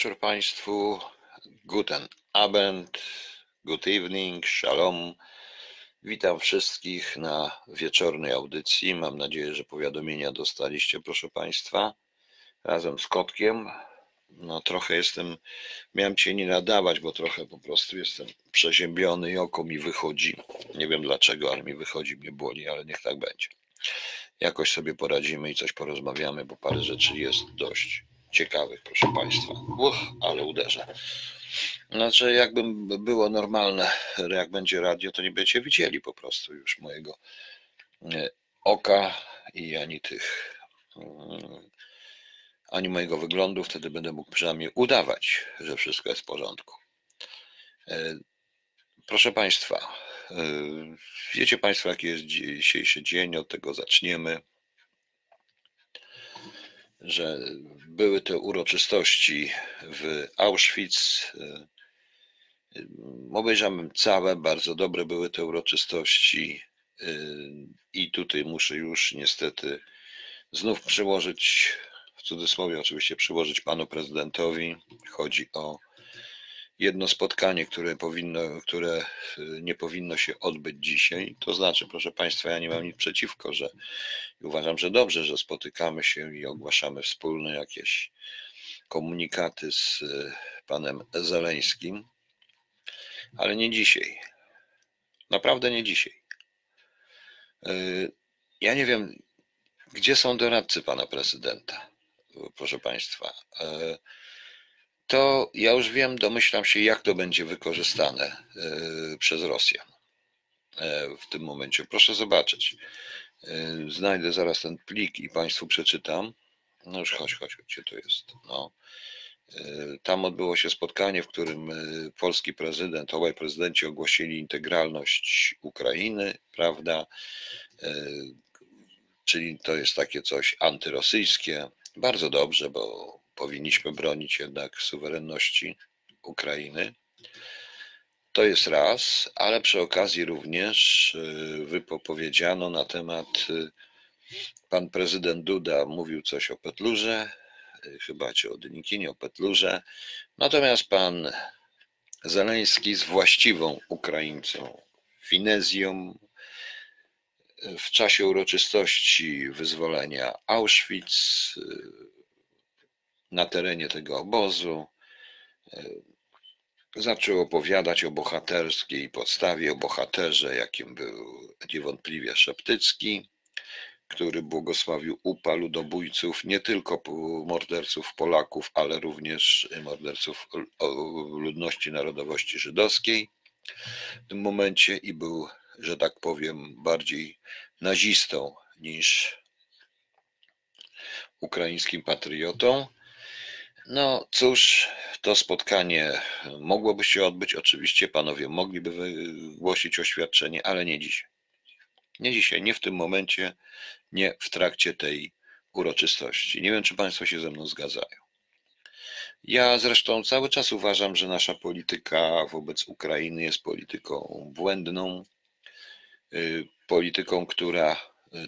Wieczór Państwu. Guten Abend, good evening, shalom. Witam wszystkich na wieczornej audycji. Mam nadzieję, że powiadomienia dostaliście, proszę Państwa, razem z kotkiem. No trochę jestem, miałem Cię nie nadawać, bo trochę po prostu jestem przeziębiony i oko mi wychodzi. Nie wiem dlaczego, ale mi wychodzi, mnie boli, ale niech tak będzie. Jakoś sobie poradzimy i coś porozmawiamy, bo parę rzeczy jest dość ciekawych, proszę Państwa. Uch, ale uderzę. Znaczy, jakbym było normalne, jak będzie radio, to nie będziecie widzieli po prostu już mojego e, oka i ani tych, mm, ani mojego wyglądu. Wtedy będę mógł przynajmniej udawać, że wszystko jest w porządku. E, proszę Państwa, e, wiecie Państwo, jaki jest dzisiejszy dzień, od tego zaczniemy że były te uroczystości w Auschwitz. Obejrzałem całe, bardzo dobre były te uroczystości. I tutaj muszę już niestety znów przyłożyć, w cudzysłowie oczywiście, przyłożyć panu prezydentowi. Chodzi o jedno spotkanie, które, powinno, które y, nie powinno się odbyć dzisiaj. To znaczy, proszę Państwa, ja nie mam nic przeciwko, że uważam, że dobrze, że spotykamy się i ogłaszamy wspólne jakieś komunikaty z y, panem Zeleńskim, ale nie dzisiaj. Naprawdę nie dzisiaj. Y, ja nie wiem, gdzie są doradcy pana prezydenta, proszę Państwa to ja już wiem, domyślam się, jak to będzie wykorzystane e, przez Rosjan e, w tym momencie. Proszę zobaczyć. E, znajdę zaraz ten plik i Państwu przeczytam. No już chodź, chodź, gdzie to jest? No. Tam odbyło się spotkanie, w którym polski prezydent, obaj prezydenci ogłosili integralność Ukrainy, prawda? Czyli to jest takie coś antyrosyjskie. Bardzo dobrze, bo powinniśmy bronić jednak suwerenności Ukrainy. To jest raz, ale przy okazji również y, wypowiedziano na temat, y, pan prezydent Duda mówił coś o Petlurze, y, chyba czy o Dynikinie, o Petlurze, natomiast pan Zeleński z właściwą Ukraińcą Finezją w czasie uroczystości wyzwolenia Auschwitz na terenie tego obozu. E, zaczął opowiadać o bohaterskiej podstawie, o bohaterze, jakim był niewątpliwie Szeptycki, który błogosławił upa ludobójców, nie tylko morderców Polaków, ale również morderców ludności narodowości żydowskiej w tym momencie i był, że tak powiem, bardziej nazistą niż ukraińskim patriotą. No cóż, to spotkanie mogłoby się odbyć. Oczywiście panowie mogliby wygłosić oświadczenie, ale nie dzisiaj. Nie dzisiaj, nie w tym momencie, nie w trakcie tej uroczystości. Nie wiem, czy państwo się ze mną zgadzają. Ja zresztą cały czas uważam, że nasza polityka wobec Ukrainy jest polityką błędną, y, polityką, która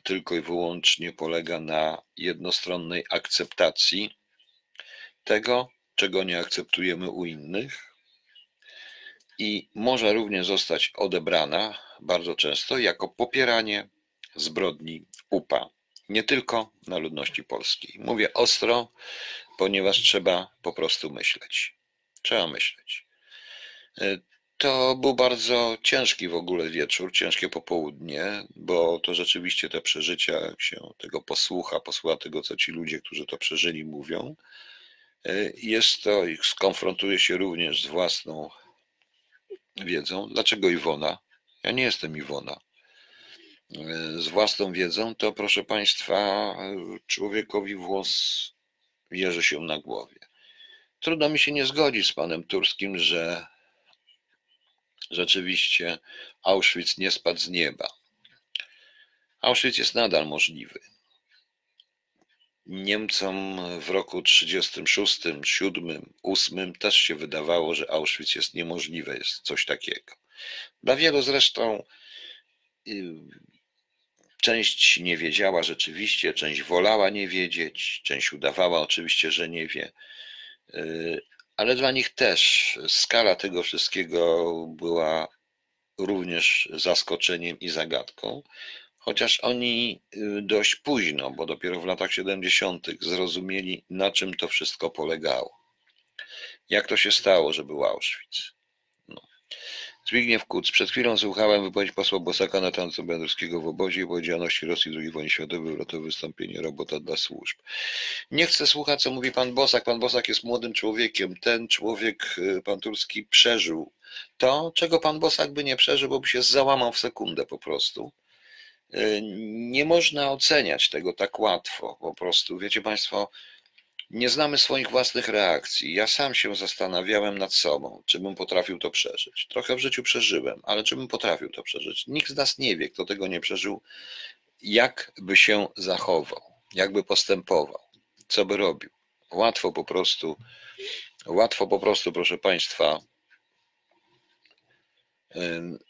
tylko i wyłącznie polega na jednostronnej akceptacji tego, czego nie akceptujemy u innych i może również zostać odebrana bardzo często jako popieranie zbrodni UPA, nie tylko na ludności polskiej. Mówię ostro, ponieważ trzeba po prostu myśleć. Trzeba myśleć. E, to był bardzo ciężki w ogóle wieczór, ciężkie popołudnie, bo to rzeczywiście te przeżycia, jak się tego posłucha, posłucha tego, co ci ludzie, którzy to przeżyli, mówią, jest to, skonfrontuje się również z własną wiedzą. Dlaczego Iwona? Ja nie jestem Iwona. z własną wiedzą, to proszę Państwa, człowiekowi włos wierzy się na głowie. Trudno mi się nie zgodzić z panem Turskim, że rzeczywiście Auschwitz nie spadł z nieba. Auschwitz jest nadal możliwy. Niemcom w roku 36, 7, 8 też się wydawało, że Auschwitz jest niemożliwe, jest coś takiego. Dla wielu zresztą y, część nie wiedziała rzeczywiście, część wolała nie wiedzieć, część udawała oczywiście, że nie wie, y, ale dla nich też skala tego wszystkiego była również zaskoczeniem i zagadką. Chociaż oni y, dość późno, bo dopiero w latach 70., zrozumieli, na czym to wszystko polegało. Jak to się stało, że był Auschwitz? No. Zbigniew Kuc. Przed chwilą słuchałem wypowiedzi posła Bosaka na temat Będowskiego w obozie i powiedzialności Rosji II wojny światowej, uratowe wystąpienie robota dla służb. Nie chcę słuchać, co mówi pan Bosak. Pan Bosak jest młodym człowiekiem. Ten człowiek, y, pan Turski, przeżył to, czego pan Bosak by nie przeżył, bo by się załamał w sekundę po prostu nie można oceniać tego tak łatwo. Po prostu, wiecie Państwo, nie znamy swoich własnych reakcji. Ja sam się zastanawiałem nad sobą, czy bym potrafił to przeżyć. Trochę w życiu przeżyłem, ale czy bym potrafił to przeżyć? Nikt z nas nie wie, kto tego nie przeżył, jak by się zachował, jak by postępował, co by robił. Łatwo po prostu, łatwo po prostu, proszę Państwa,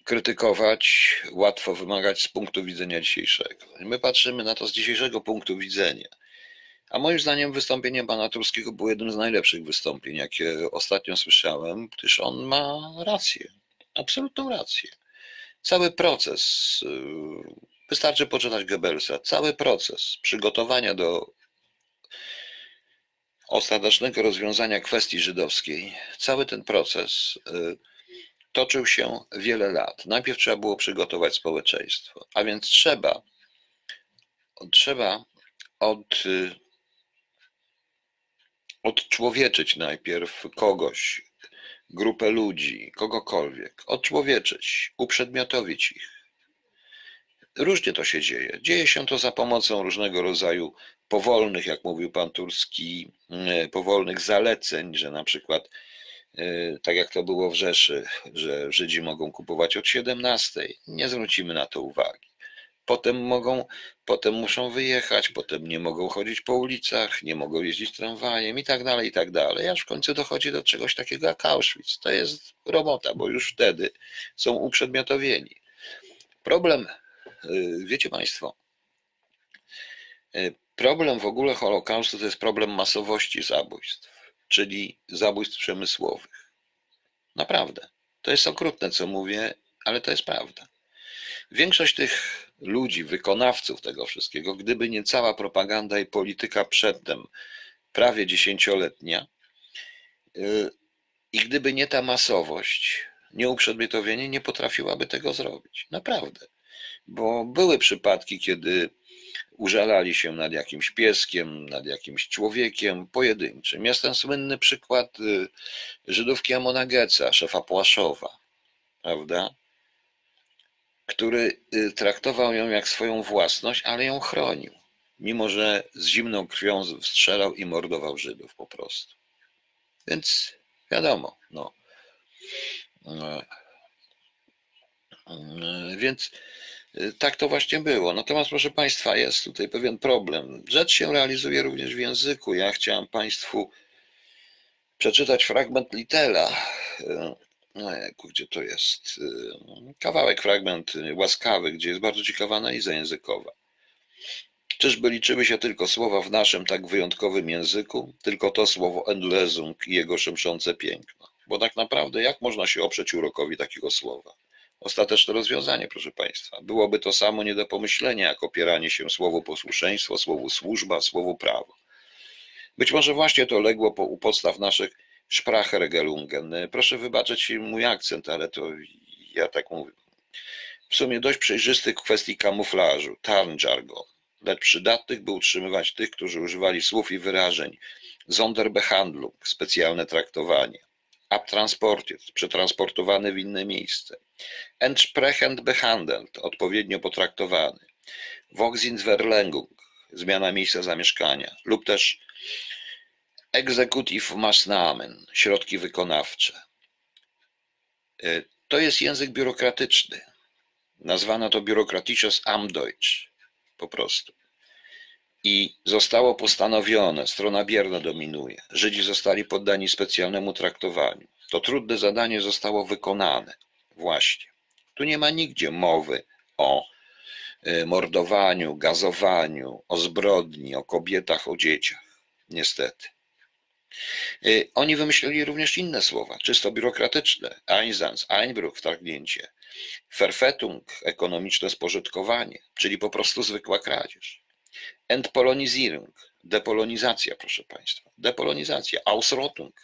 krytykować, łatwo wymagać z punktu widzenia dzisiejszego. My patrzymy na to z dzisiejszego punktu widzenia. A moim zdaniem wystąpienie pana Turskiego było jednym z najlepszych wystąpień, jakie ostatnio słyszałem, gdyż on ma rację, absolutną rację. Cały proces, y, wystarczy poczytać Goebbelsa, cały proces przygotowania do ostatecznego rozwiązania kwestii żydowskiej, cały ten proces y, toczył się wiele lat. Najpierw trzeba było przygotować społeczeństwo, a więc trzeba, trzeba od, odczłowieczyć najpierw kogoś, grupę ludzi, kogokolwiek, odczłowieczyć, uprzedmiotowić ich. Różnie to się dzieje. Dzieje się to za pomocą różnego rodzaju powolnych, jak mówił pan Turski, powolnych zaleceń, że na przykład tak jak to było w Rzeszy, że Żydzi mogą kupować od 17. Nie zwrócimy na to uwagi. Potem mogą, potem muszą wyjechać, potem nie mogą chodzić po ulicach, nie mogą jeździć tramwajem i tak dalej, i tak dalej. Aż w końcu dochodzi do czegoś takiego jak Auschwitz. To jest robota, bo już wtedy są uprzedmiotowieni. Problem, e, wiecie Państwo, e, problem w ogóle Holokaustu to jest problem masowości zabójstw czyli zabójstw przemysłowych. Naprawdę. To jest okrutne, co mówię, ale to jest prawda. Większość tych ludzi, wykonawców tego wszystkiego, gdyby nie cała propaganda i polityka przedtem, prawie dziesięcioletnia, yy, i gdyby nie ta masowość, nieuprzedmiotowienie, nie potrafiłaby tego zrobić. Naprawdę. Bo były przypadki, kiedy użalali się nad jakimś pieskiem, nad jakimś człowiekiem pojedynczym. Jest ten słynny przykład y, Żydówki Amonageca, szefa Płaszowa, prawda? Który y, traktował ją jak swoją własność, ale ją chronił, mimo że z zimną krwią strzelał i mordował Żydów po prostu. Więc wiadomo, no. no. Więc Y, tak to właśnie było. Natomiast, proszę Państwa, jest tutaj pewien problem. Rzecz się realizuje również w języku. Ja chciałem Państwu przeczytać fragment Litela. Y, no, gdzie to jest? Y, kawałek, fragment łaskawy, gdzie jest bardzo ciekawa analiza językowa. Czyżby liczyły się tylko słowa w naszym tak wyjątkowym języku, tylko to słowo endlezung i jego szemszące piękno? Bo tak naprawdę, jak można się oprzeć urokowi takiego słowa? Ostateczne rozwiązanie, proszę Państwa. Byłoby to samo nie do pomyślenia, jak opieranie się słowu posłuszeństwo, słowu służba, słowu prawo. Być może właśnie to legło po, u podstaw naszych Sprachregelungen. Proszę wybaczyć mój akcent, ale to ja tak mówię. W sumie dość przejrzystych kwestii kamuflażu, tarnjargon, lecz przydatnych, by utrzymywać tych, którzy używali słów i wyrażeń. Sonderbehandlung, specjalne traktowanie. Abtransportiert, przetransportowany w inne miejsce. Entsprechend behandelt, odpowiednio potraktowany. Voxinverlengung, zmiana miejsca zamieszkania, lub też executive Maßnahmen, środki wykonawcze. E, to jest język biurokratyczny. Nazwano to biurokratisches Amtdeutsch, po prostu. I zostało postanowione, strona bierna dominuje, Żydzi zostali poddani specjalnemu traktowaniu. To trudne zadanie zostało wykonane. Właśnie. Tu nie ma nigdzie mowy o y, mordowaniu, gazowaniu, o zbrodni, o kobietach, o dzieciach. Niestety. Y, oni wymyślili również inne słowa, czysto biurokratyczne. Einsatz, Einbruch, wtargnięcie. Verfettung, ekonomiczne spożytkowanie, czyli po prostu zwykła kradzież. Entpolonizierung, depolonizacja, proszę Państwa. Depolonizacja, Ausrottung,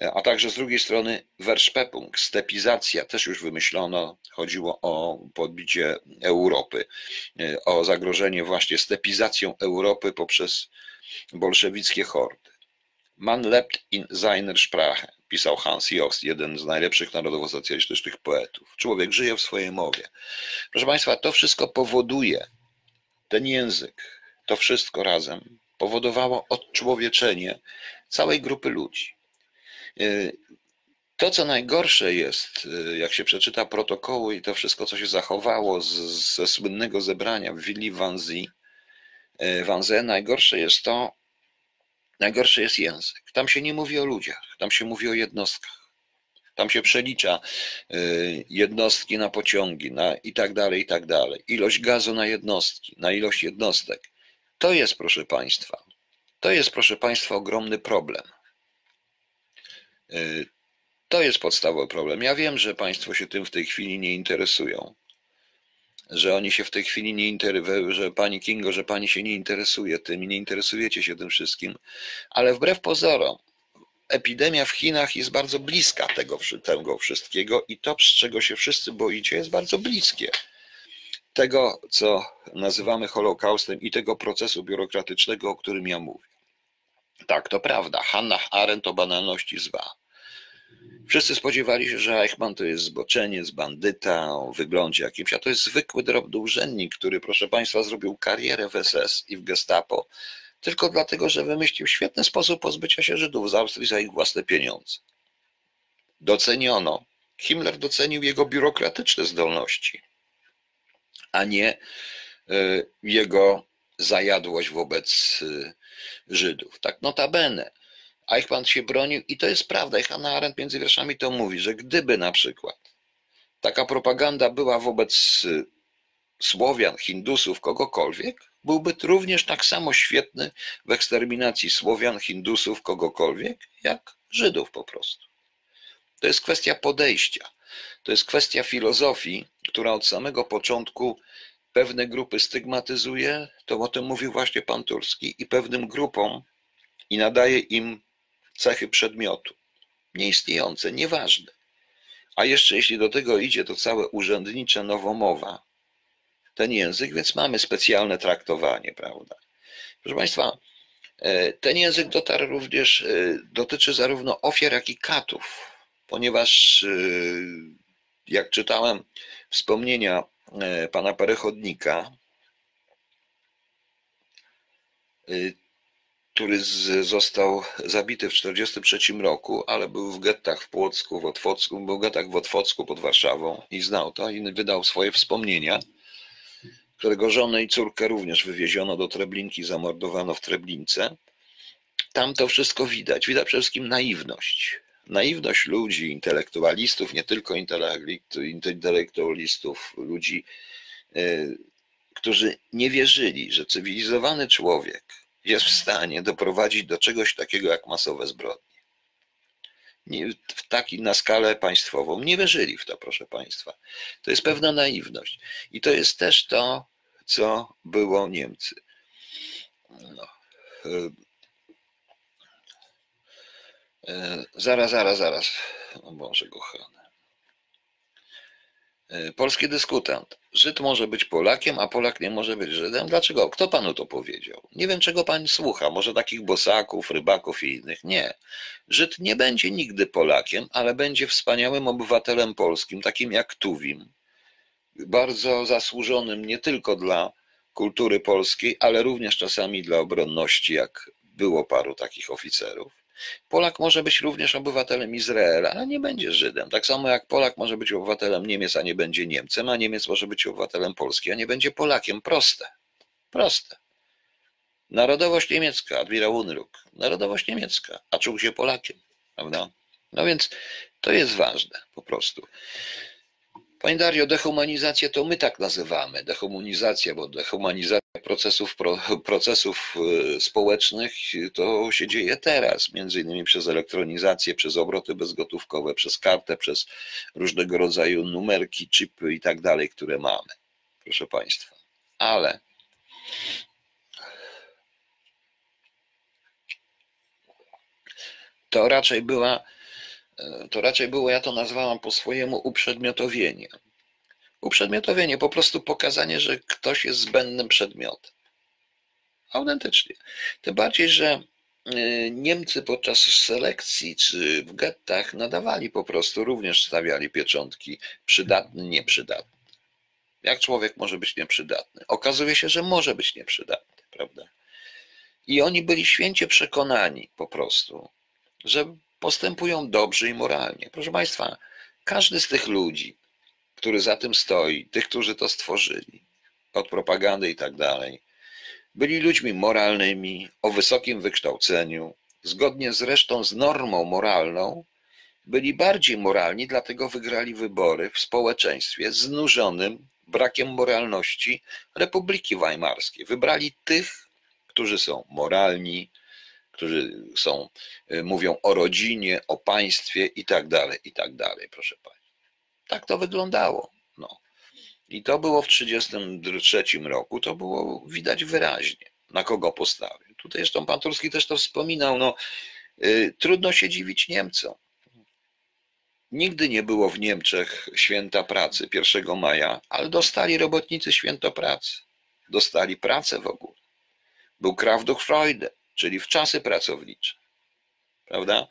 a także z drugiej strony Verspepung, stepizacja, też już wymyślono, chodziło o podbicie Europy, o zagrożenie właśnie stepizacją Europy poprzez bolszewickie hordy. Man lebt in seiner Sprache, pisał Hans Jost, jeden z najlepszych narodowo-socjalistycznych poetów. Człowiek żyje w swojej mowie. Proszę Państwa, to wszystko powoduje, ten język, to wszystko razem powodowało odczłowieczenie całej grupy ludzi. Y, to, co najgorsze jest, y, jak się przeczyta protokoły i to wszystko, co się zachowało z, ze słynnego zebrania w willi Wanzy, Wanze, najgorsze jest to, najgorszy jest język. Tam się nie mówi o ludziach, tam się mówi o jednostkach. Tam się przelicza y, jednostki na pociągi na i tak dalej, i tak dalej. Ilość gazu na jednostki, na ilość jednostek. To jest, proszę Państwa, to jest, proszę Państwa, ogromny problem. Y, to jest podstawowy problem. Ja wiem, że Państwo się tym w tej chwili nie interesują. Że oni się w tej chwili nie interesują, że Pani Kingo, że Pani się nie interesuje tym i nie interesujecie się tym wszystkim, ale wbrew pozorom, epidemia w Chinach jest bardzo bliska tego, tego wszystkiego i to, z czego się wszyscy boicie, jest bardzo bliskie. Tego, co nazywamy Holokaustem i tego procesu biurokratycznego, o którym ja mówię. Tak, to prawda. Hannah Arendt o banalności zwa. Wszyscy spodziewali się, że Eichmann to jest zboczeniec, bandyta o wyglądzie jakimś, a to jest zwykły drobny urzędnik, który, proszę Państwa, zrobił karierę w SS i w Gestapo tylko dlatego, że wymyślił świetny sposób pozbycia się Żydów z Austrii za ich własne pieniądze. Doceniono. Himmler docenił jego biurokratyczne zdolności, a nie y, jego zajadłość wobec y, Żydów. Tak notabene. Eichmann się bronił i to jest prawda. I Hannah Arendt między wierszami to mówi, że gdyby na przykład taka propaganda była wobec y, Słowian, Hindusów, kogokolwiek, byłby również tak samo świetny w eksterminacji Słowian, Hindusów, kogokolwiek, jak Żydów po prostu. To jest kwestia podejścia. To jest kwestia filozofii, która od samego początku pewne grupy stygmatyzuje, to o tym mówił właśnie pan Turski, i pewnym grupom i nadaje im cechy przedmiotu. Nieistniejące, nieważne. A jeszcze jeśli do tego idzie to całe urzędnicze nowomowa, ten język, więc mamy specjalne traktowanie, prawda? Proszę Państwa, e, ten język dotarł również, e, dotyczy zarówno ofiar, jak i katów, ponieważ e, jak czytałem wspomnienia pana Perechodnika, który został zabity w 1943 roku, ale był w gettach w Płocku, w Otwocku, był w gettach w Otwocku pod Warszawą i znał to i wydał swoje wspomnienia którego żonę i córkę również wywieziono do Treblinki, zamordowano w Treblince. Tam to wszystko widać. Widać przede wszystkim naiwność. Naiwność ludzi, intelektualistów, nie tylko intelektualistów, ludzi, e, którzy nie wierzyli, że cywilizowany człowiek jest w stanie doprowadzić do czegoś takiego jak masowe zbrodnie. Nie, w taki, na skalę państwową. Nie wierzyli w to, proszę Państwa. To jest pewna naiwność. I to jest też to, co było Niemcy. No. E, e, zaraz, zaraz, zaraz. O Boże kochany. Y, Polski dyskutant. Żyd może być Polakiem, a Polak nie może być Żydem. Dlaczego? Kto panu to powiedział? Nie wiem, czego pan słucha. Może takich bosaków, rybaków i innych. Nie. Żyd nie będzie nigdy Polakiem, ale będzie wspaniałym obywatelem polskim, takim jak Tuwim. Bardzo zasłużonym nie tylko dla kultury polskiej, ale również czasami dla obronności, jak było paru takich oficerów. Polak może być również obywatelem Izraela, ale nie będzie Żydem. Tak samo jak Polak może być obywatelem Niemiec, a nie będzie Niemcem, a Niemiec może być obywatelem Polski, a nie będzie Polakiem. Proste. Proste. Narodowość niemiecka, admirał Unruk. Narodowość niemiecka, a czuł się Polakiem. Prawda? No więc to jest ważne po prostu. Panie Dario, dehumanizację to my tak nazywamy. Dehumanizacja, bo dehumanizacja procesów, pro, procesów y, społecznych to się dzieje teraz, między innymi przez elektronizację, przez obroty bezgotówkowe, przez kartę, przez różnego rodzaju numerki, chipy i tak dalej, które mamy. Proszę Państwa. Ale to raczej była to raczej było, ja to nazwałam po swojemu uprzedmiotowienie. Uprzedmiotowienie, po prostu pokazanie, że ktoś jest zbędnym przedmiotem. Autentycznie. Tym bardziej, że e, Niemcy podczas selekcji czy w gettach nadawali po prostu, również stawiali pieczątki przydatny, nieprzydatny. Jak człowiek może być nieprzydatny? Okazuje się, że może być nieprzydatny, prawda? I oni byli święcie przekonani po prostu, że postępują dobrze i moralnie. Proszę Państwa, każdy z tych ludzi, który za tym stoi, tych, którzy to stworzyli, od propagandy i tak dalej, byli ludźmi moralnymi, o wysokim wykształceniu, zgodnie zresztą z normą moralną, byli bardziej moralni, dlatego wygrali wybory w społeczeństwie znużonym brakiem moralności Republiki Weimarskiej. Wybrali tych, którzy są moralni, którzy są, y, mówią o rodzinie, o państwie i tak dalej, i tak dalej, proszę Państwa. Tak to wyglądało. No. I to było w 1933 roku, to było widać wyraźnie, na kogo postawił. Tutaj zresztą pan Turski też to wspominał, no, y, trudno się dziwić Niemcom. Nigdy nie było w Niemczech święta pracy 1 maja, ale dostali robotnicy święto pracy. Dostali pracę w ogóle. Był Kraftdruckfreude czyli w czasy pracownicze. Prawda?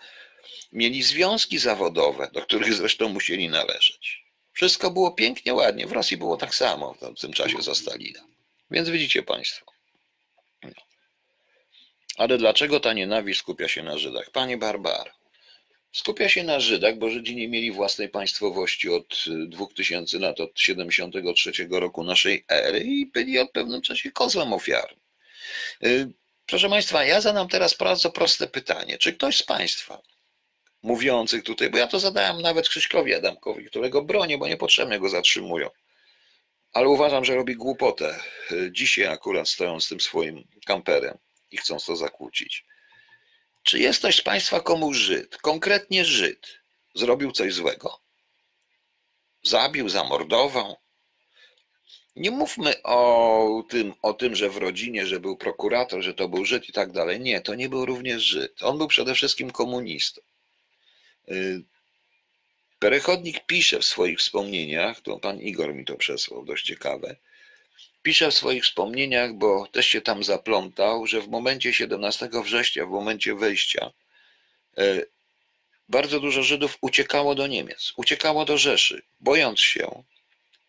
Mieli związki zawodowe, do których zresztą musieli należeć. Wszystko było pięknie, ładnie. W Rosji było tak samo w tym czasie za Stalina. Więc widzicie Państwo. No. Ale dlaczego ta nienawiść skupia się na Żydach? Pani Barbar, skupia się na Żydach, bo Żydzi nie mieli własnej państwowości od 2000 lat, od 73 roku naszej ery i byli od pewnym czasie kozłem ofiarnym. Y, Proszę Państwa, ja zadam teraz bardzo proste pytanie. Czy ktoś z Państwa mówiących tutaj, bo ja to zadałem nawet Krzyśkowi Adamkowi, którego bronię, bo niepotrzebnie go zatrzymują, ale uważam, że robi głupotę. Dzisiaj akurat stoją z tym swoim kamperem i chcą to zakłócić. Czy jest ktoś z Państwa komu Żyd, konkretnie Żyd, zrobił coś złego? Zabił, zamordował, nie mówmy o tym, o tym, że w rodzinie, że był prokurator, że to był Żyd i tak dalej. Nie, to nie był również Żyd. On był przede wszystkim komunistą. Y, Perechodnik pisze w swoich wspomnieniach, to pan Igor mi to przesłał, dość ciekawe. Pisze w swoich wspomnieniach, bo też się tam zaplątał, że w momencie 17 września, w momencie wejścia, y, bardzo dużo Żydów uciekało do Niemiec, uciekało do Rzeszy, bojąc się,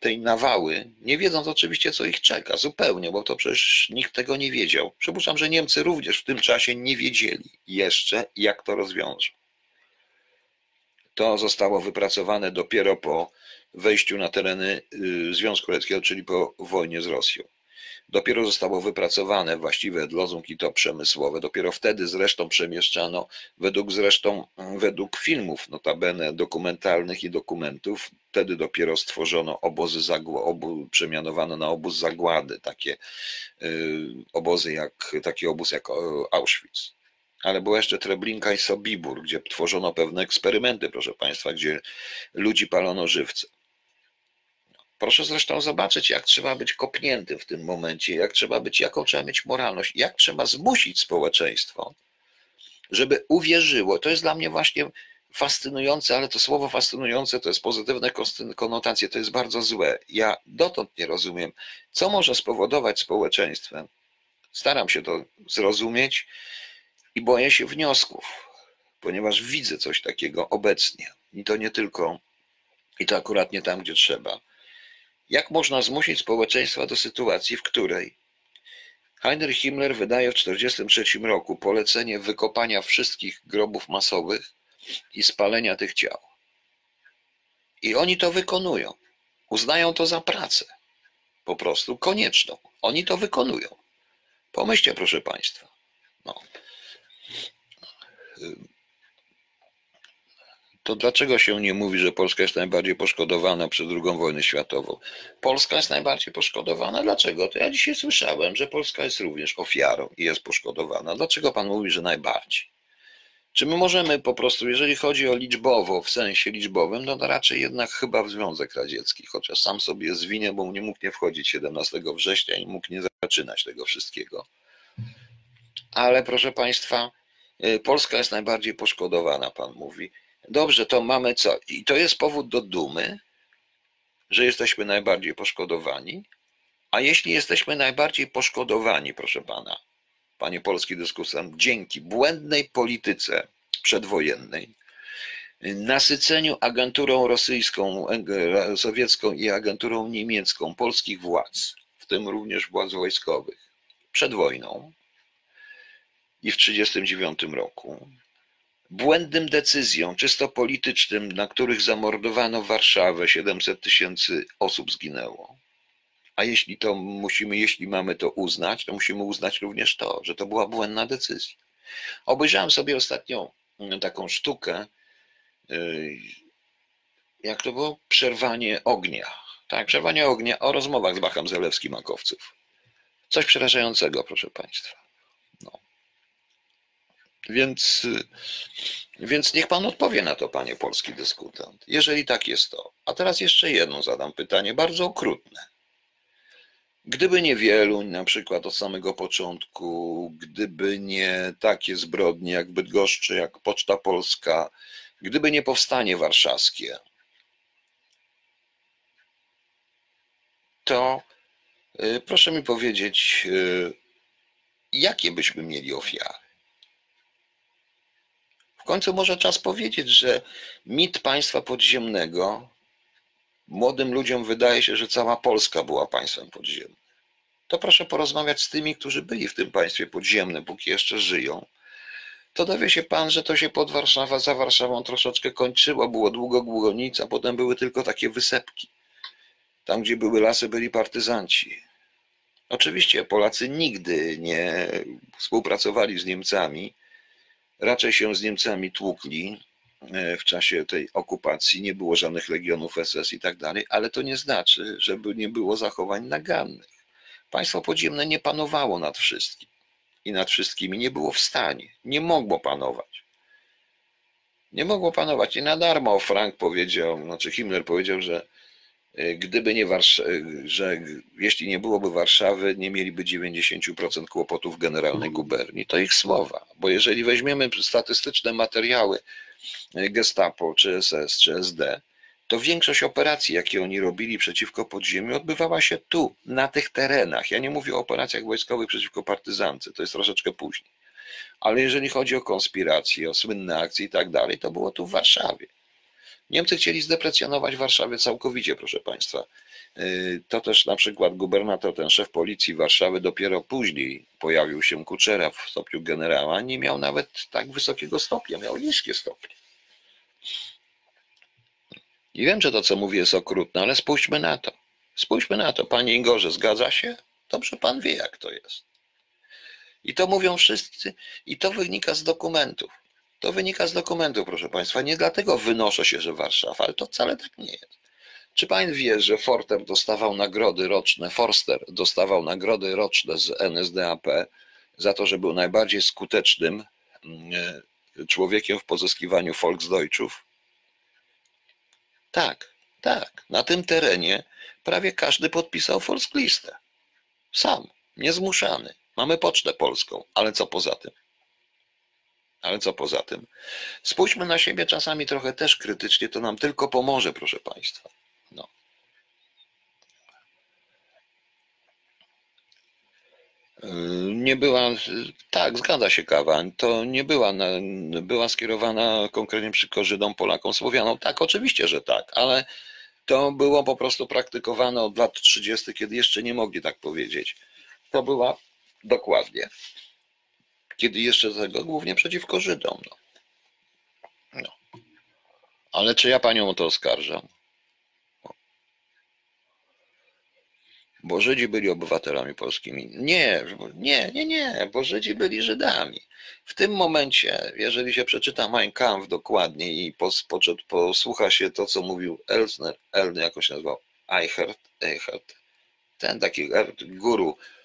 tej nawały, nie wiedząc oczywiście, co ich czeka, zupełnie, bo to przecież nikt tego nie wiedział. Przypuszczam, że Niemcy również w tym czasie nie wiedzieli jeszcze, jak to rozwiążą. To zostało wypracowane dopiero po wejściu na tereny y, Związku Radzieckiego, czyli po wojnie z Rosją. Dopiero zostało wypracowane właściwe lozungi to przemysłowe. Dopiero wtedy zresztą przemieszczano, według zresztą, według filmów notabene dokumentalnych i dokumentów, wtedy dopiero stworzono obozy zagłady, obu, przemianowano na obóz zagłady, takie y, obozy jak, taki obóz jak Auschwitz. Ale była jeszcze Treblinka i Sobibór, gdzie tworzono pewne eksperymenty, proszę Państwa, gdzie ludzi palono żywcem. Proszę zresztą zobaczyć, jak trzeba być kopnięty w tym momencie, jak trzeba być, jaką trzeba mieć moralność, jak trzeba zmusić społeczeństwo, żeby uwierzyło. To jest dla mnie właśnie fascynujące, ale to słowo fascynujące to jest pozytywne konotacje, to jest bardzo złe. Ja dotąd nie rozumiem, co może spowodować społeczeństwem. Staram się to zrozumieć i boję się wniosków, ponieważ widzę coś takiego obecnie. I to nie tylko, i to akurat nie tam, gdzie trzeba. Jak można zmusić społeczeństwa do sytuacji, w której Heinrich Himmler wydaje w 1943 roku polecenie wykopania wszystkich grobów masowych i spalenia tych ciał. I oni to wykonują. Uznają to za pracę. Po prostu konieczną. Oni to wykonują. Pomyślcie, proszę Państwa. No. To dlaczego się nie mówi, że Polska jest najbardziej poszkodowana przez II wojnę światową? Polska jest najbardziej poszkodowana. Dlaczego? To ja dzisiaj słyszałem, że Polska jest również ofiarą i jest poszkodowana. Dlaczego pan mówi, że najbardziej? Czy my możemy po prostu, jeżeli chodzi o liczbowo, w sensie liczbowym, no to raczej jednak chyba w Związek Radziecki, chociaż sam sobie zwinie, bo nie mógł nie wchodzić 17 września i mógł nie zaczynać tego wszystkiego. Ale proszę Państwa, y, Polska jest najbardziej poszkodowana, Pan mówi. Dobrze, to mamy co? I to jest powód do dumy, że jesteśmy najbardziej poszkodowani. A jeśli jesteśmy najbardziej poszkodowani, proszę Pana, panie polski dyskusant, dzięki błędnej polityce przedwojennej, nasyceniu agenturą rosyjską, sowiecką i agenturą niemiecką polskich władz, w tym również władz wojskowych, przed wojną i w 1939 roku, błędnym decyzjom, czysto politycznym, na których zamordowano Warszawę, 700 tysięcy osób zginęło, a jeśli to musimy, jeśli mamy to uznać, to musimy uznać również to, że to była błędna decyzja. Obejrzałem sobie ostatnio mm, taką sztukę, y, jak to było? Przerwanie ognia. Tak, przerwanie ognia o rozmowach z Bachem Zelewskim Makowców. Coś przerażającego, proszę Państwa. Więc, więc niech Pan odpowie na to, Panie polski dyskutant. Jeżeli tak jest to. A teraz jeszcze jedno zadam pytanie, bardzo okrutne. Gdyby nie Wieluń, na przykład od samego początku, gdyby nie takie zbrodnie jak Bydgoszczy, jak Poczta Polska, gdyby nie powstanie warszawskie, to y, proszę mi powiedzieć, y, jakie byśmy mieli ofiary? Końcu może czas powiedzieć, że mit państwa podziemnego młodym ludziom wydaje się, że cała Polska była państwem podziemnym. To proszę porozmawiać z tymi, którzy byli w tym państwie podziemnym, póki jeszcze żyją. To dowie się pan, że to się pod Warszawa, za Warszawą troszeczkę kończyło. Było długo Gługonica, potem były tylko takie wysepki. Tam, gdzie były lasy, byli partyzanci. Oczywiście Polacy nigdy nie współpracowali z Niemcami, raczej się z Niemcami tłukli, E, w czasie tej okupacji, nie było żadnych legionów SS i tak dalej, ale to nie znaczy, żeby nie było zachowań nagannych. Państwo podziemne nie panowało nad wszystkim i nad wszystkimi nie było w stanie, nie mogło panować. Nie mogło panować i na darmo Frank powiedział, znaczy Himmler powiedział, że gdyby nie Warszawa, że jeśli nie byłoby Warszawy, nie mieliby 90% kłopotów generalnej guberni. To ich słowa, bo jeżeli weźmiemy statystyczne materiały Gestapo, czy SS, czy SD, to większość operacji, jakie oni robili przeciwko podziemiu, odbywała się tu, na tych terenach. Ja nie mówię o operacjach wojskowych przeciwko partyzance, to jest troszeczkę później. Ale jeżeli chodzi o konspiracje, o słynne akcje i tak dalej, to było tu w Warszawie. Niemcy chcieli zdeprecjonować Warszawę całkowicie, proszę Państwa. Y, to też na przykład gubernator, ten szef policji Warszawy dopiero później pojawił się Kuczera w stopniu generała, nie miał nawet tak wysokiego stopnia, miał niskie stopnie. I wiem, że to, co mówię, jest okrutne, ale spójrzmy na to. Spójrzmy na to. Panie Igorze, zgadza się? Dobrze pan wie, jak to jest. I to mówią wszyscy, i to wynika z dokumentów. To wynika z dokumentów, proszę Państwa. Nie dlatego wynoszę się, że Warszawa, ale to wcale tak nie jest. Czy Pan wie, że Forter dostawał nagrody roczne, Forster dostawał nagrody roczne z NSDAP za to, że był najbardziej skutecznym mm, człowiekiem w pozyskiwaniu Volksdeutschów? Tak, tak. Na tym terenie prawie każdy podpisał Volkslistę. Sam, niezmuszany. Mamy pocztę polską, ale co poza tym? Ale co poza tym? Spójrzmy na siebie czasami trochę też krytycznie, to nam tylko pomoże, proszę Państwa. No. Nie była, tak, zgadza się kawa, to nie była, była skierowana konkretnie przeciwko Żydom, Polakom, Słowianom. Tak, oczywiście, że tak, ale to było po prostu praktykowane od lat 30., kiedy jeszcze nie mogli tak powiedzieć. To była dokładnie, kiedy jeszcze tego głównie przeciwko Żydom. No. No. Ale czy ja panią o to oskarżam? Bo Żydzi byli obywatelami polskimi. Nie, nie, nie, nie, bo Żydzi byli Żydami. W tym momencie, jeżeli się przeczyta Mein Kampf dokładnie i posłucha się to, co mówił Elsner, Elny jakoś nazywał, Eichert, Eichert, ten taki guru y,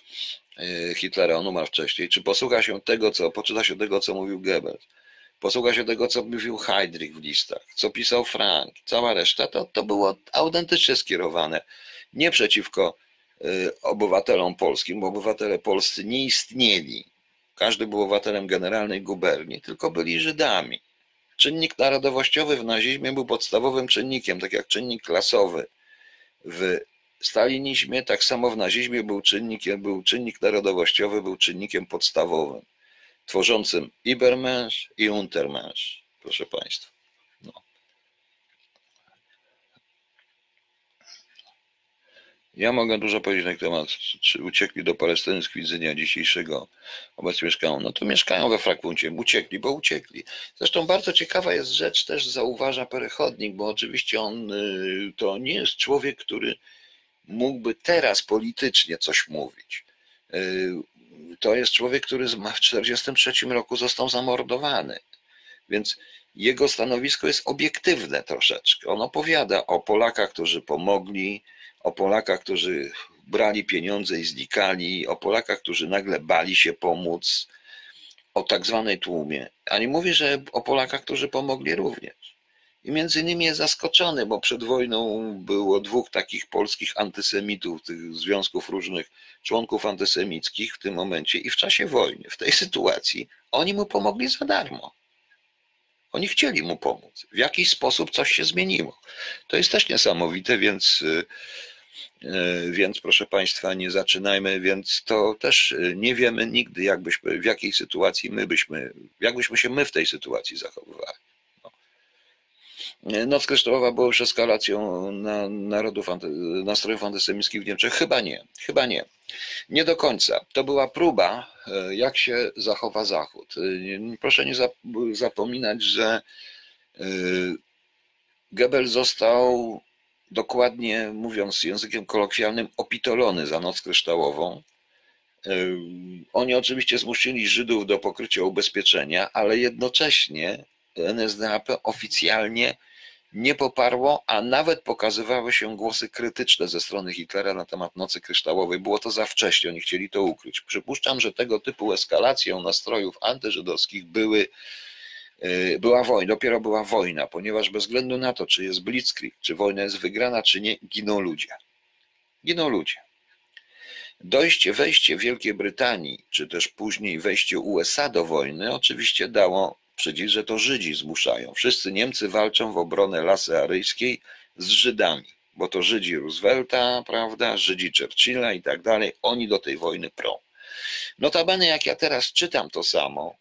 Hitlera, on umarł wcześniej, czy posłucha się tego, co, poczyta się tego, co mówił Goebbels, posłucha się tego, co mówił Heydrich w listach, co pisał Frank, cała reszta, to, to było autentycznie skierowane nie przeciwko y, obywatelom polskim, bo obywatele polscy nie istnieli. Każdy był obywatelem generalnej guberni, tylko byli Żydami. Czynnik narodowościowy w nazizmie był podstawowym czynnikiem, tak jak czynnik klasowy w stalinizmie, tak samo w nazizmie był, czynnikiem, był czynnik narodowościowy, był czynnikiem podstawowym, tworzącym Ibermensch i Untermensch, proszę Państwa. No. Ja mogę dużo powiedzieć na temat, czy uciekli do Palestyny z dnia dzisiejszego, obecnie mieszkają. No to mieszkają we Frakuncie, uciekli, bo uciekli. Zresztą bardzo ciekawa jest rzecz, też zauważa Perechodnik, bo oczywiście on y, to nie jest człowiek, który mógłby teraz politycznie coś mówić. Y, To jest człowiek, który w 1943 roku został zamordowany. Więc jego stanowisko jest obiektywne troszeczkę. On opowiada o Polakach, którzy pomogli, o Polakach, którzy brali pieniądze i znikali, o Polakach, którzy nagle bali się pomóc, o tak zwanej tłumie. A nie mówi, że o Polakach, którzy pomogli również. I między innymi jest zaskoczony, bo przed wojną było dwóch takich polskich antysemitów, tych związków różnych członków antysemickich w tym momencie i w czasie wojny, w tej sytuacji, oni mu pomogli za darmo. Oni chcieli mu pomóc. W jakiś sposób coś się zmieniło. To jest też niesamowite, więc, y, y, więc proszę Państwa, nie zaczynajmy, więc to też y, nie wiemy nigdy, jakbyśmy, w jakiej sytuacji my byśmy, jakbyśmy się my w tej sytuacji zachowywali. No. Noc kryształowa była już eskalacją na narodów, nastrojów antysemickich w Niemczech? Chyba nie, chyba nie. Nie do końca. To była próba, e, jak się zachowa Zachód. E, Proszę nie zap- zapominać, że e, Goebbels został dokładnie, mówiąc językiem kolokwialnym, opitolony za noc kryształową. Oni oczywiście zmusili Żydów do pokrycia ubezpieczenia, ale jednocześnie NSDAP oficjalnie nie poparło, a nawet pokazywały się głosy krytyczne ze strony Hitlera na temat Nocy Kryształowej. Było to za wcześnie, oni chcieli to ukryć. Przypuszczam, że tego typu eskalacją nastrojów antyżydowskich były, yy, była wojna, dopiero była wojna, ponieważ bez względu na to, czy jest blitzkrieg, czy wojna jest wygrana, czy nie, giną ludzie. Giną ludzie. Dojście, wejście Wielkiej Brytanii, czy też później wejście USA do wojny, oczywiście dało przecież, że to Żydzi zmuszają. Wszyscy Niemcy walczą w obronę lasy aryjskiej z Żydami, bo to Żydzi Roosevelta, prawda, Żydzi Churchilla i tak dalej, oni do tej wojny prą. Notabene, jak ja teraz czytam to samo,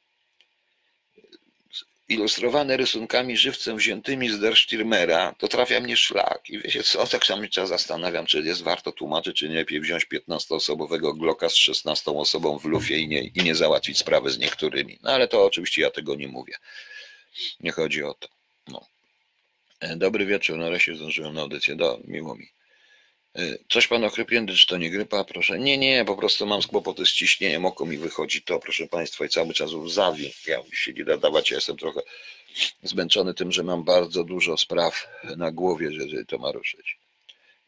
ilustrowane rysunkami żywcem wziętymi z Der Stürmera, to trafia mnie szlak. I wiecie co, tak sam czas zastanawiam, czy jest warto tłumaczyć, czy nie lepiej wziąć 15-osobowego Glocka z 16 osobą w lufie i nie, i nie załatwić sprawy z niektórymi. No ale to oczywiście ja tego nie mówię. Nie chodzi o to. No. E, Dobry wieczór, nareszcie zdążyłem na audycję, do, miło mi. E, Coś pan ochrypnięty, czy to nie grypa? Proszę. Nie, nie, po prostu mam kłopoty z ciśnieniem, oko mi wychodzi to, proszę państwa, i cały czas łzawi. Ja się nie da dawać, ja jestem trochę zmęczony tym, że mam bardzo dużo spraw na głowie, że to ma ruszyć.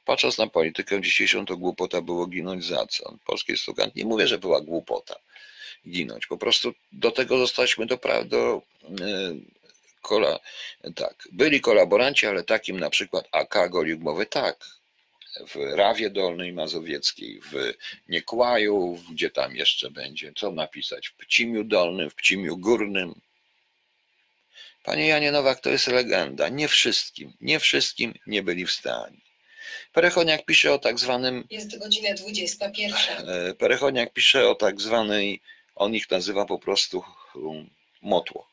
Patrząc na politykę dzisiejszą, to głupota było ginąć za co? Polskiej slogan. Nie mówię, że była głupota ginąć. Po prostu do tego zostaliśmy do, pra- do e, kola, tak, byli kolaboranci, ale takim na przykład AK golił głowy, tak, w Rawie Dolnej Mazowieckiej, w Niekłaju, gdzie tam jeszcze będzie, co napisać, w Pcimiu Dolnym, w Pcimiu Górnym, Panie Janie Nowak, to jest legenda. Nie wszystkim, nie wszystkim nie byli w stanie. Perechoniak pisze o tak zwanym Jest godzina 21. E, Perechoniak pisze o tak zwanej, on ich nazywa po prostu motłoch.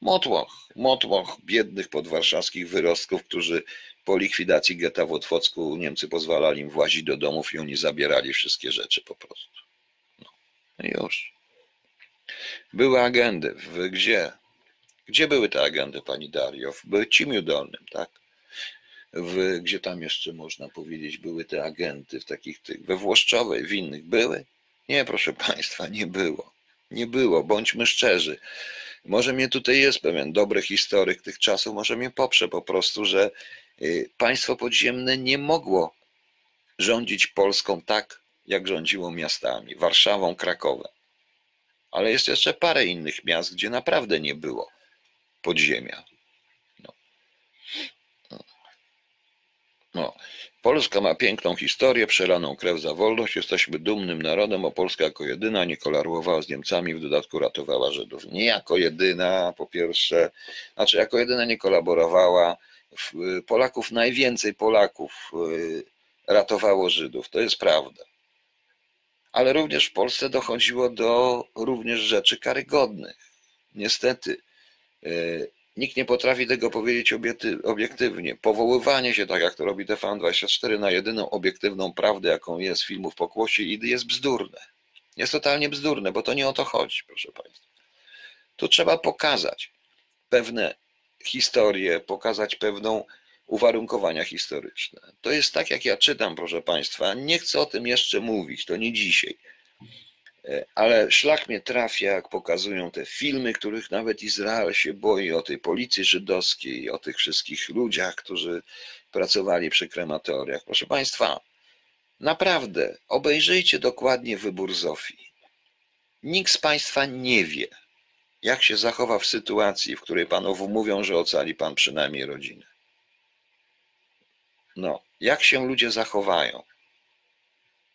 Motłoch, motłoch biednych podwarszawskich wyrostków, którzy po likwidacji getta w Otwocku Niemcy pozwalali im włazić do domów i oni zabierali wszystkie rzeczy po prostu. No, już. Były agendy. W, gdzie? Gdzie były te agendy, pani Dario? W Cimiu Dolnym, tak? w, gdzie tam jeszcze można powiedzieć, były te agenty w takich tych, we Włoszczowej, w innych były? Nie, proszę Państwa, nie było. Nie było, bądźmy szczerzy. Może mnie tutaj jest pewien dobry historyk tych czasów, może mnie poprze po prostu, że państwo podziemne nie mogło rządzić Polską tak, jak rządziło miastami, Warszawą, Krakowem. Ale jest jeszcze parę innych miast, gdzie naprawdę nie było podziemia. No. Polska ma piękną historię, przelaną krew za wolność. Jesteśmy dumnym narodem, bo Polska jako jedyna nie kolarowała z Niemcami, w dodatku ratowała Żydów. Nie jako jedyna, po pierwsze, znaczy jako jedyna nie kolaborowała. Polaków, najwięcej Polaków y, ratowało Żydów, to jest prawda. Ale również w Polsce dochodziło do również rzeczy karygodnych. Niestety y, Nikt nie potrafi tego powiedzieć obiektywnie. Powoływanie się, tak jak to robi TVN24, na jedyną obiektywną prawdę, jaką jest filmów pokłosie i jest bzdurne. Jest totalnie bzdurne, bo to nie o to chodzi, proszę Państwa. Tu trzeba pokazać pewne historie, pokazać pewną uwarunkowania historyczne. To jest tak, jak ja czytam, proszę Państwa. Nie chcę o tym jeszcze mówić, to nie dzisiaj E, ale szlak mnie trafia, jak pokazują te filmy, których nawet Izrael się boi, o tej policji żydowskiej, o tych wszystkich ludziach, którzy pracowali przy krematoriach. Proszę Państwa, naprawdę obejrzyjcie dokładnie wybór Zofii. Nikt z Państwa nie wie, jak się zachowa w sytuacji, w której Panowu mówią, że ocali Pan przynajmniej rodzinę. No, jak się ludzie zachowają?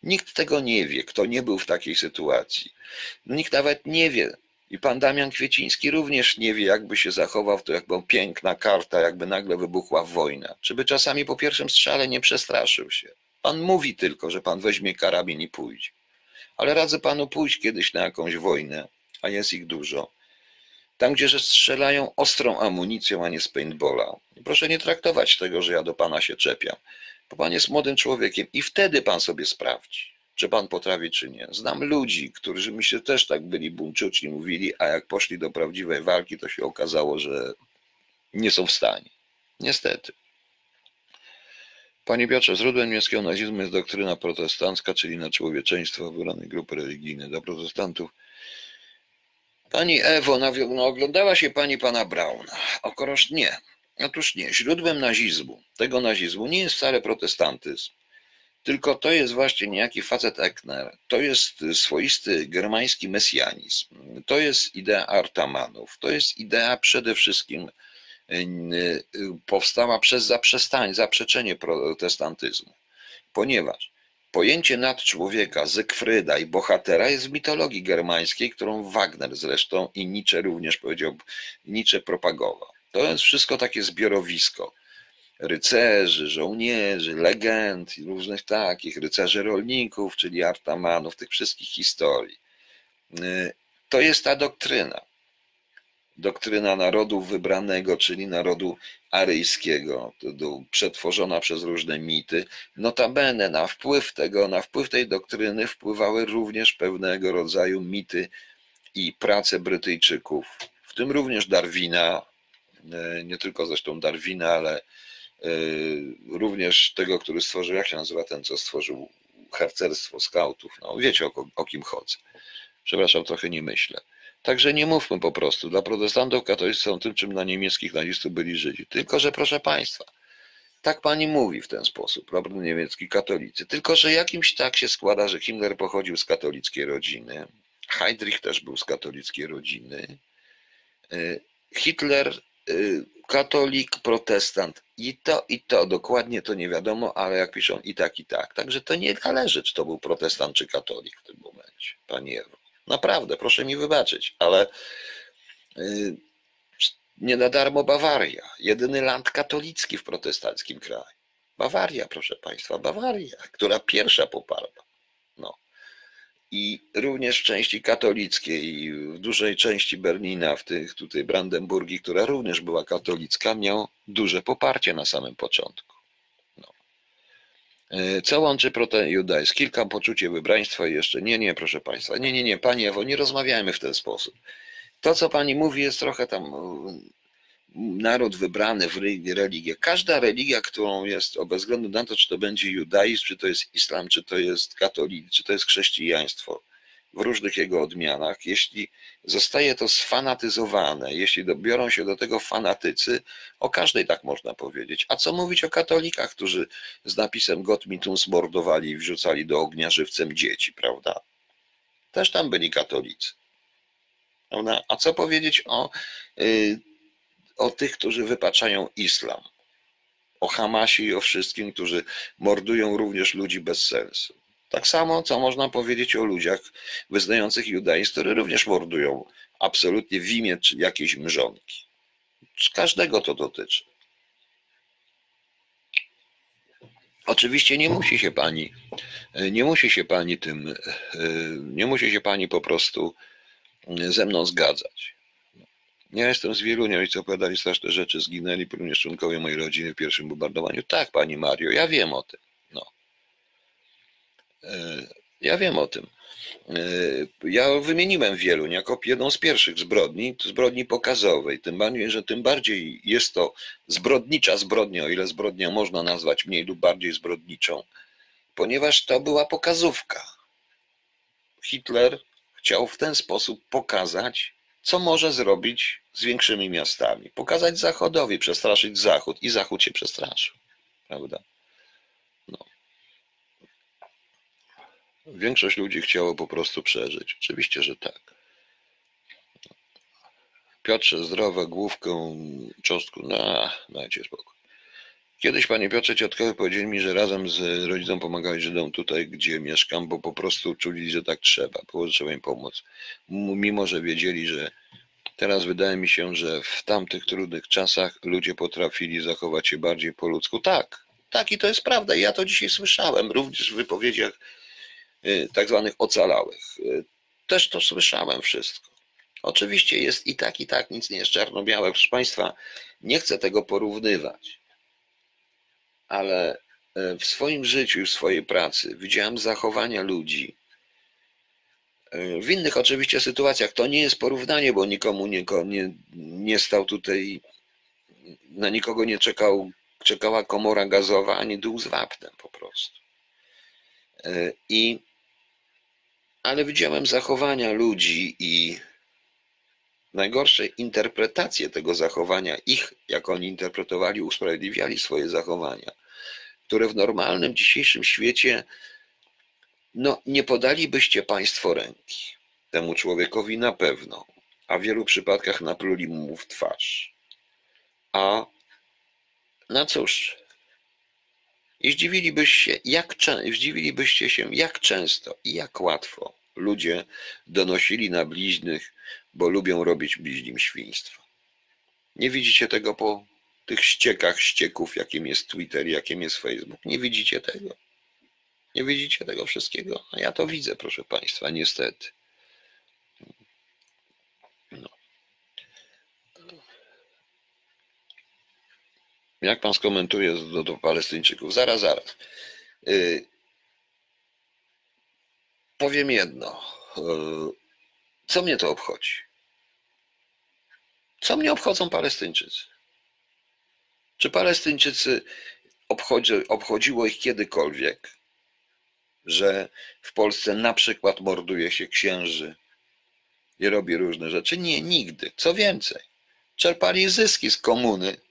Nikt tego nie wie, kto nie był w takiej sytuacji. Nikt nawet nie wie. I pan Damian Kwieciński również nie wie, jakby się zachował, to jakby piękna karta, jakby nagle wybuchła wojna. Czy by czasami po pierwszym strzale nie przestraszył się? Pan mówi tylko, że pan weźmie karabin i pójdzie. Ale radzę panu pójść kiedyś na jakąś wojnę, a jest ich dużo. Tam, gdzie że strzelają ostrą amunicją, a nie z paintballa. Proszę nie traktować tego, że ja do pana się czepiam bo pan jest młodym człowiekiem i wtedy pan sobie sprawdzi, czy pan potrafi, czy nie. Znam ludzi, którzy mi się też tak byli buńczuczni, mówili, a jak poszli do prawdziwej walki, to się okazało, że nie są w stanie. Niestety. Panie Piotrze, źródłem niemieckiego nazizmu jest doktryna protestancka, czyli na człowieczeństwo wybranej grupy religijnej. Dla protestantów Pani Ewo, no, oglądała się pani pana Brauna. Okoroż nie. Otóż nie, źródłem nazizmu, tego nazizmu nie jest wcale protestantyzm, tylko to jest właśnie niejaki facet Ekner, to jest swoisty germański mesjanizm, to jest idea Artamanów, to jest idea przede wszystkim y, powstała przez zaprzestanie, zaprzeczenie protestantyzmu, ponieważ pojęcie nadczłowieka, Zygfryda i bohatera jest w mitologii germańskiej, którą Wagner zresztą i Nietzsche również powiedział, Nietzsche propagował. To jest wszystko takie zbiorowisko rycerzy, żołnierzy, legend, różnych takich, rycerzy rolników, czyli artamanów, tych wszystkich historii. Y, to jest ta doktryna. Doktryna narodu wybranego, czyli narodu aryjskiego, przetworzona przez różne mity. Notabene na wpływ tego, na wpływ tej doktryny wpływały również pewnego rodzaju mity i prace Brytyjczyków, w tym również Darwina, E, nie tylko zresztą Darwina, ale e, również tego, który stworzył, jak się nazywa ten, co stworzył harcerstwo skautów. No wiecie o, o kim chodzę. Przepraszam, trochę nie myślę. Także nie mówmy po prostu. Dla protestantów katolicy są tym, czym dla niemieckich nazistów byli Żydzi. Tylko, że proszę Państwa, tak pani mówi w ten sposób, prawda, niemiecki katolicy. Tylko, że jakimś tak się składa, że Himmler pochodził z katolickiej rodziny. Heydrich też był z katolickiej rodziny. E, Hitler Y, katolik, protestant i to, i to, dokładnie to nie wiadomo, ale jak piszą i tak, i tak. Także to nie należy, czy to był protestant, czy katolik w tym momencie, pani Ewo. Naprawdę, proszę mi wybaczyć, ale y, Nie na darmo Bawaria, jedyny land katolicki w protestanckim kraju. Bawaria, proszę Państwa, Bawaria, która pierwsza poparła. No. I również w części katolickiej, w dużej części Berlina, w tych tutaj Brandenburgii, która również była katolicka, miał duże poparcie na samym początku. E, Co łączy proto-judaizm? Kilka poczucie wybraństwa i jeszcze. Nie, nie, proszę Państwa. Nie, nie, nie, Pani Ewo, nie rozmawiajmy w ten sposób. To, co Pani mówi, jest trochę tam naród wybrany w religię. Każda religia, którą jest, bez względu na to, czy to będzie judaizm, czy to jest islam, czy to jest katolicyzm, czy to jest chrześcijaństwo, w różnych jego odmianach, jeśli zostaje to sfanatyzowane, jeśli dobiorą się do tego fanatycy, o każdej tak można powiedzieć. A co mówić o katolikach, którzy z napisem Gott mit uns mordowali i wrzucali do ognia żywcem dzieci, prawda? Też tam byli katolicy. Prawda? A co powiedzieć o y, o tych, którzy wypaczają islam, o Hamasie i o wszystkim, którzy mordują również ludzi bez sensu. Tak samo, co można powiedzieć o ludziach wyznających judaizm, które również mordują absolutnie w imię jakiejś mrzonki. Każdego to dotyczy. Oczywiście nie musi się pani, nie musi się pani tym, nie musi się pani po prostu ze mną zgadzać. Ja jestem z Wielunia, ojcowie opowiadali straszne rzeczy, zginęli również członkowie mojej rodziny w pierwszym bombardowaniu. Tak, pani Mario, ja wiem o tym. Ja wiem o tym. E, ja wymieniłem Wieluń jako jedną z pierwszych zbrodni, zbrodni pokazowej. Tym bardziej, że tym bardziej jest to zbrodnicza zbrodnia, o ile zbrodnię można nazwać mniej lub bardziej zbrodniczą, ponieważ to była pokazówka. Hitler chciał w ten sposób pokazać, co może zrobić z większymi miastami. Pokazać Zachodowi, przestraszyć Zachód i Zachód się przestraszył. Prawda? Większość ludzi chciało po prostu przeżyć. Oczywiście, że tak. Piotrze, zdrowe, główką, cząstku, no, dajcie spokój. Kiedyś, panie Piotrze, ciotkowie powiedzieli mi, że razem z rodzicą pomagali Żydom tutaj, gdzie mieszkam, bo po prostu czuli, że tak trzeba, było, że trzeba im pomóc. Mimo, że wiedzieli, że teraz wydaje mi się, że w tamtych trudnych czasach ludzie potrafili zachować się bardziej po ludzku. Tak, tak i to jest prawda. Ja to dzisiaj słyszałem, również w wypowiedziach tak zwanych ocalałych. Y, też to słyszałem wszystko. Oczywiście jest i tak, i tak, nic nie jest czarno-białe. Proszę Państwa, nie chcę tego porównywać ale e, w swoim życiu w swojej pracy widziałem zachowania ludzi. W innych oczywiście sytuacjach to nie jest porównanie, bo nikomu nie, nie, nie stał tutaj, na nikogo nie czekał, czekała komora gazowa, ani dół z wapnem po prostu. I, ale widziałem zachowania ludzi i najgorsze interpretacje tego zachowania, ich, jak oni interpretowali, usprawiedliwiali swoje zachowania, które w normalnym dzisiejszym świecie, no nie podalibyście Państwo ręki temu człowiekowi na pewno, a w wielu przypadkach napluli mu w twarz. A no cóż, i zdziwilibyście, jak, zdziwilibyście się, jak często i jak łatwo ludzie donosili na bliźnych bo lubią robić bliźnim świństwo. Nie widzicie tego po tych ściekach ścieków, jakim jest Twitter, jakim jest Facebook. Nie widzicie tego. Nie widzicie tego wszystkiego. A ja to widzę, proszę Państwa, niestety. Jak Pan skomentuje do, do Palestyńczyków? Zaraz, zaraz. Yy, powiem jedno. Yy, co mnie to obchodzi? Co mnie obchodzą Palestyńczycy? Czy Palestyńczycy obchodzi, obchodziło ich kiedykolwiek, że w Polsce na przykład morduje się księży i robi różne rzeczy? Nie, nigdy. Co więcej, czerpali zyski z komuny.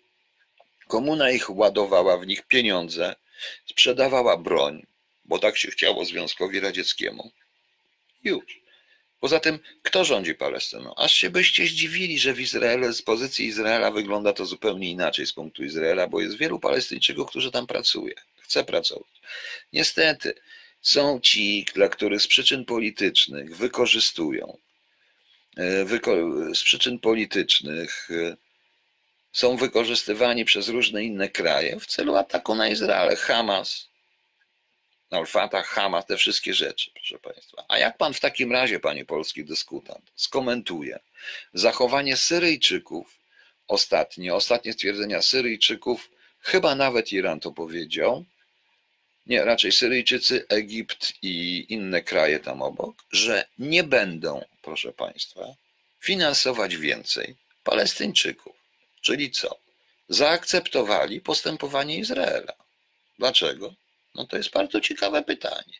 Komuna ich ładowała w nich pieniądze, sprzedawała broń, bo tak się chciało Związkowi Radzieckiemu. Już. Poza tym, kto rządzi Palestyną? Aż się byście zdziwili, że w Izraelu, z pozycji Izraela wygląda to zupełnie inaczej z punktu Izraela, bo jest wielu Palestyńczyków, którzy tam pracuje, chce pracować. Niestety, są ci, dla których z przyczyn politycznych wykorzystują, e, wyko z przyczyn politycznych są wykorzystywani przez różne inne kraje w celu ataku na Izrael. Hamas, Al-Fatah, Hamas, te wszystkie rzeczy, proszę Państwa. A jak Pan w takim razie, Panie polski dyskutant, skomentuje zachowanie Syryjczyków ostatnio, ostatnie stwierdzenia Syryjczyków, chyba nawet Iran to powiedział, nie, raczej Syryjczycy, Egipt i inne kraje tam obok, że nie będą, proszę Państwa, finansować więcej Palestyńczyków. Czyli co? Zaakceptowali postępowanie Izraela. Dlaczego? No to jest bardzo ciekawe pytanie.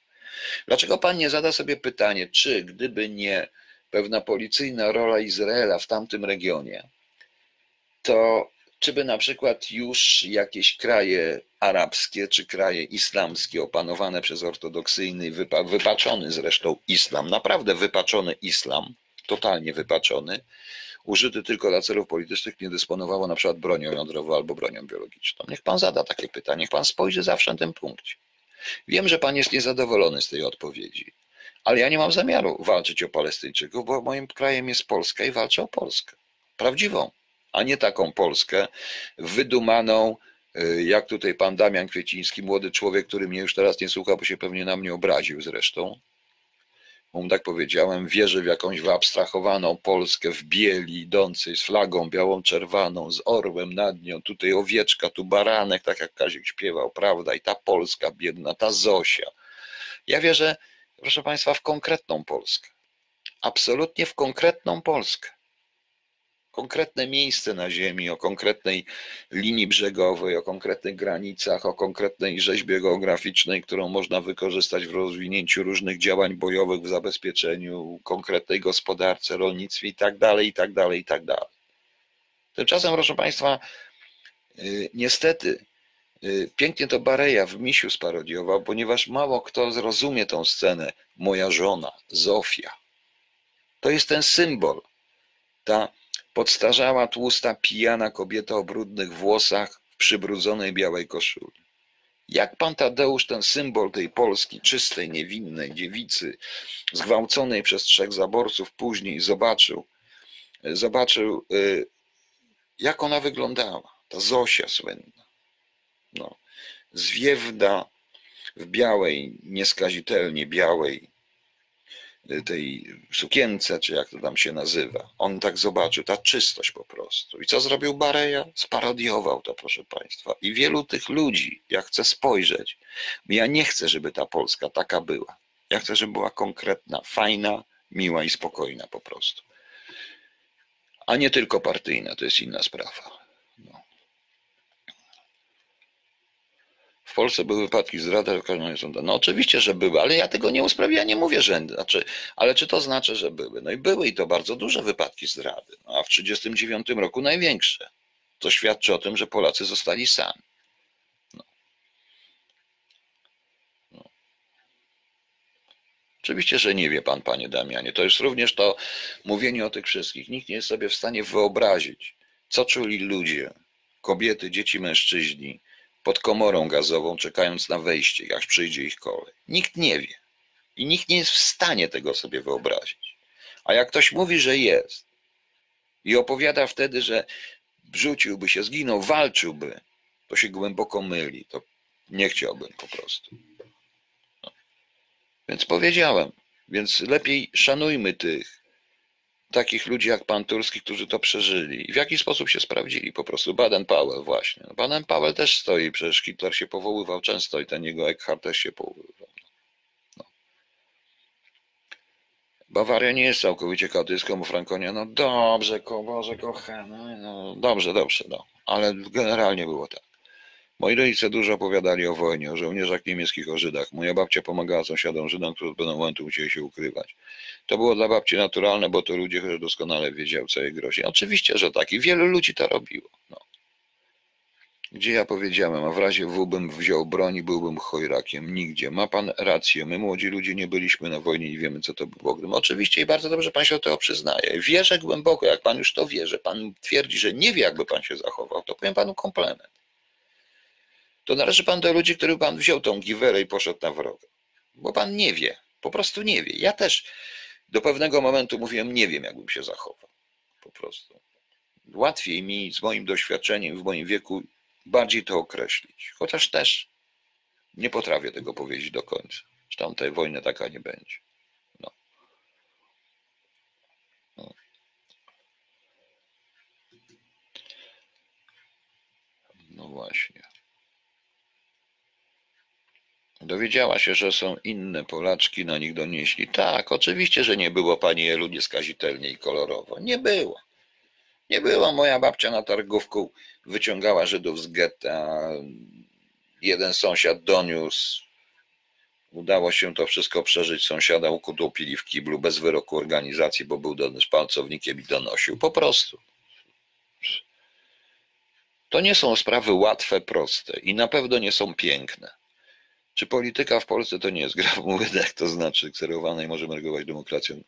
Dlaczego pan nie zada sobie pytanie, czy gdyby nie pewna policyjna rola Izraela w tamtym regionie, to czy by na przykład już jakieś kraje arabskie czy kraje islamskie opanowane przez ortodoksyjny, wypa wypaczony zresztą islam, naprawdę wypaczony islam, totalnie wypaczony, użyty tylko dla celów politycznych, nie dysponowało na przykład bronią jądrową albo bronią biologiczną. Niech pan zada takie pytanie, niech pan spojrzy zawsze na tym punkcie. Wiem, że pan jest niezadowolony z tej odpowiedzi, ale ja nie mam zamiaru walczyć o Palestyńczyków, bo moim krajem jest Polska i walczę o Polskę. Prawdziwą, a nie taką Polskę wydumaną, y, jak tutaj pan Damian Kwieciński, młody człowiek, który mnie już teraz nie słucha, bo się pewnie na mnie obraził zresztą. Mu tak powiedziałem, wierzy w jakąś wyabstrahowaną Polskę w bieli, idącej z flagą białą, czerwoną, z orłem nad nią, tutaj owieczka, tu baranek, tak jak Kazik śpiewał, prawda? I ta Polska biedna, ta Zosia. Ja wierzę, proszę państwa, w konkretną Polskę. Absolutnie w konkretną Polskę konkretne miejsce na Ziemi, o konkretnej linii brzegowej, o konkretnych granicach, o konkretnej rzeźbie geograficznej, którą można wykorzystać w rozwinięciu różnych działań bojowych, w zabezpieczeniu konkretnej gospodarce, rolnictwie itd., itd., itd. Tymczasem, proszę Państwa, y, niestety y, pięknie to Bareja w Misiu sparodiował, ponieważ mało kto zrozumie tą scenę. Moja żona, Zofia. To jest ten symbol, ta Podstarzała, tłusta, pijana kobieta o brudnych włosach w przybrudzonej białej koszuli. Jak pan Tadeusz ten symbol tej Polski, czystej, niewinnej dziewicy, zgwałconej przez trzech zaborców, później zobaczył, zobaczył, y, jak ona wyglądała, ta Zosia słynna. No, zwiewda w białej, nieskazitelnie białej, tej sukience, czy jak to tam się nazywa. On tak zobaczył, ta czystość po prostu. I co zrobił Bareja? Sparodiował to, proszę Państwa. I wielu tych ludzi, ja chcę spojrzeć, ja nie chcę, żeby ta Polska taka była. Ja chcę, żeby była konkretna, fajna, miła i spokojna po prostu. A nie tylko partyjna, to jest inna sprawa. W Polsce były wypadki zdrady lokalnej sądu. No oczywiście, że były, ale ja tego nie usprawiedliwiam, nie mówię, że znaczy, ale czy to znaczy, że były? No i były i to bardzo duże wypadki zdrady, no, a w 1939 roku największe. To świadczy o tym, że Polacy zostali sami. No. No. Oczywiście, że nie wie pan, panie Damianie. To jest również to mówienie o tych wszystkich. Nikt nie jest sobie w stanie wyobrazić, co czuli ludzie, kobiety, dzieci, mężczyźni, pod komorą gazową, czekając na wejście, aż przyjdzie ich kolej. Nikt nie wie. I nikt nie jest w stanie tego sobie wyobrazić. A jak ktoś mówi, że jest i opowiada wtedy, że wrzuciłby się, zginął, walczyłby, to się głęboko myli. To nie chciałbym po prostu. No. Więc powiedziałem, więc lepiej szanujmy tych, takich ludzi jak pan Turski, którzy to przeżyli i w jaki sposób się sprawdzili po prostu. Baden-Powell właśnie. No, Baden-Powell też stoi, przecież Hitler się powoływał często i ten jego Eckhart też się powoływał. No. Bawaria nie jest całkowicie katycką, bo Frankonia, no dobrze, ko, Boże kochany, no dobrze, dobrze, no. Ale generalnie było tak. Moi rodzice dużo opowiadali o wojnie, o żołnierzach niemieckich, o Żydach. Moja babcia pomagała sąsiadom Żydom, którzy od pewnego momentu musieli się ukrywać. To było dla babci naturalne, bo to ludzie, którzy doskonale wiedzieli, co jej grozi. Oczywiście, że tak. I wielu ludzi to robiło. No. Gdzie ja powiedziałem, a w razie W bym wziął broń i byłbym chojrakiem. Nigdzie. Ma pan rację. My młodzi ludzie nie byliśmy na wojnie i wiemy, co to było. Gdybym oczywiście i bardzo dobrze pan się do tego przyznaje. Wierzę głęboko, jak pan już to wie, że pan twierdzi, że nie wie, jakby pan się zachował, to powiem panu komplement to należy pan do ludzi, których pan wziął tą giwerę i poszedł na wroga. Bo pan nie wie, po prostu nie wie. Ja też do pewnego momentu mówiłem, nie wiem, jakbym się zachował. Po prostu. Łatwiej mi z moim doświadczeniem w moim wieku bardziej to określić. Chociaż też nie potrafię tego powiedzieć do końca. Zresztą tej wojny taka nie będzie. No. No. no właśnie. Dowiedziała się, że są inne Polaczki, na nich donieśli. Tak, oczywiście, że nie było pani Elu nieskazitelnie i kolorowo. Nie było. Nie było. Moja babcia na targówku wyciągała Żydów z getta. Jeden sąsiad doniósł. Udało się to wszystko przeżyć. Sąsiada ukutopili w kiblu bez wyroku organizacji, bo był palcownikiem i donosił. Po prostu. To nie są sprawy łatwe, proste i na pewno nie są piękne. Czy polityka w Polsce to nie jest gra w młynek, to znaczy kserowana i możemy reagować demokracją?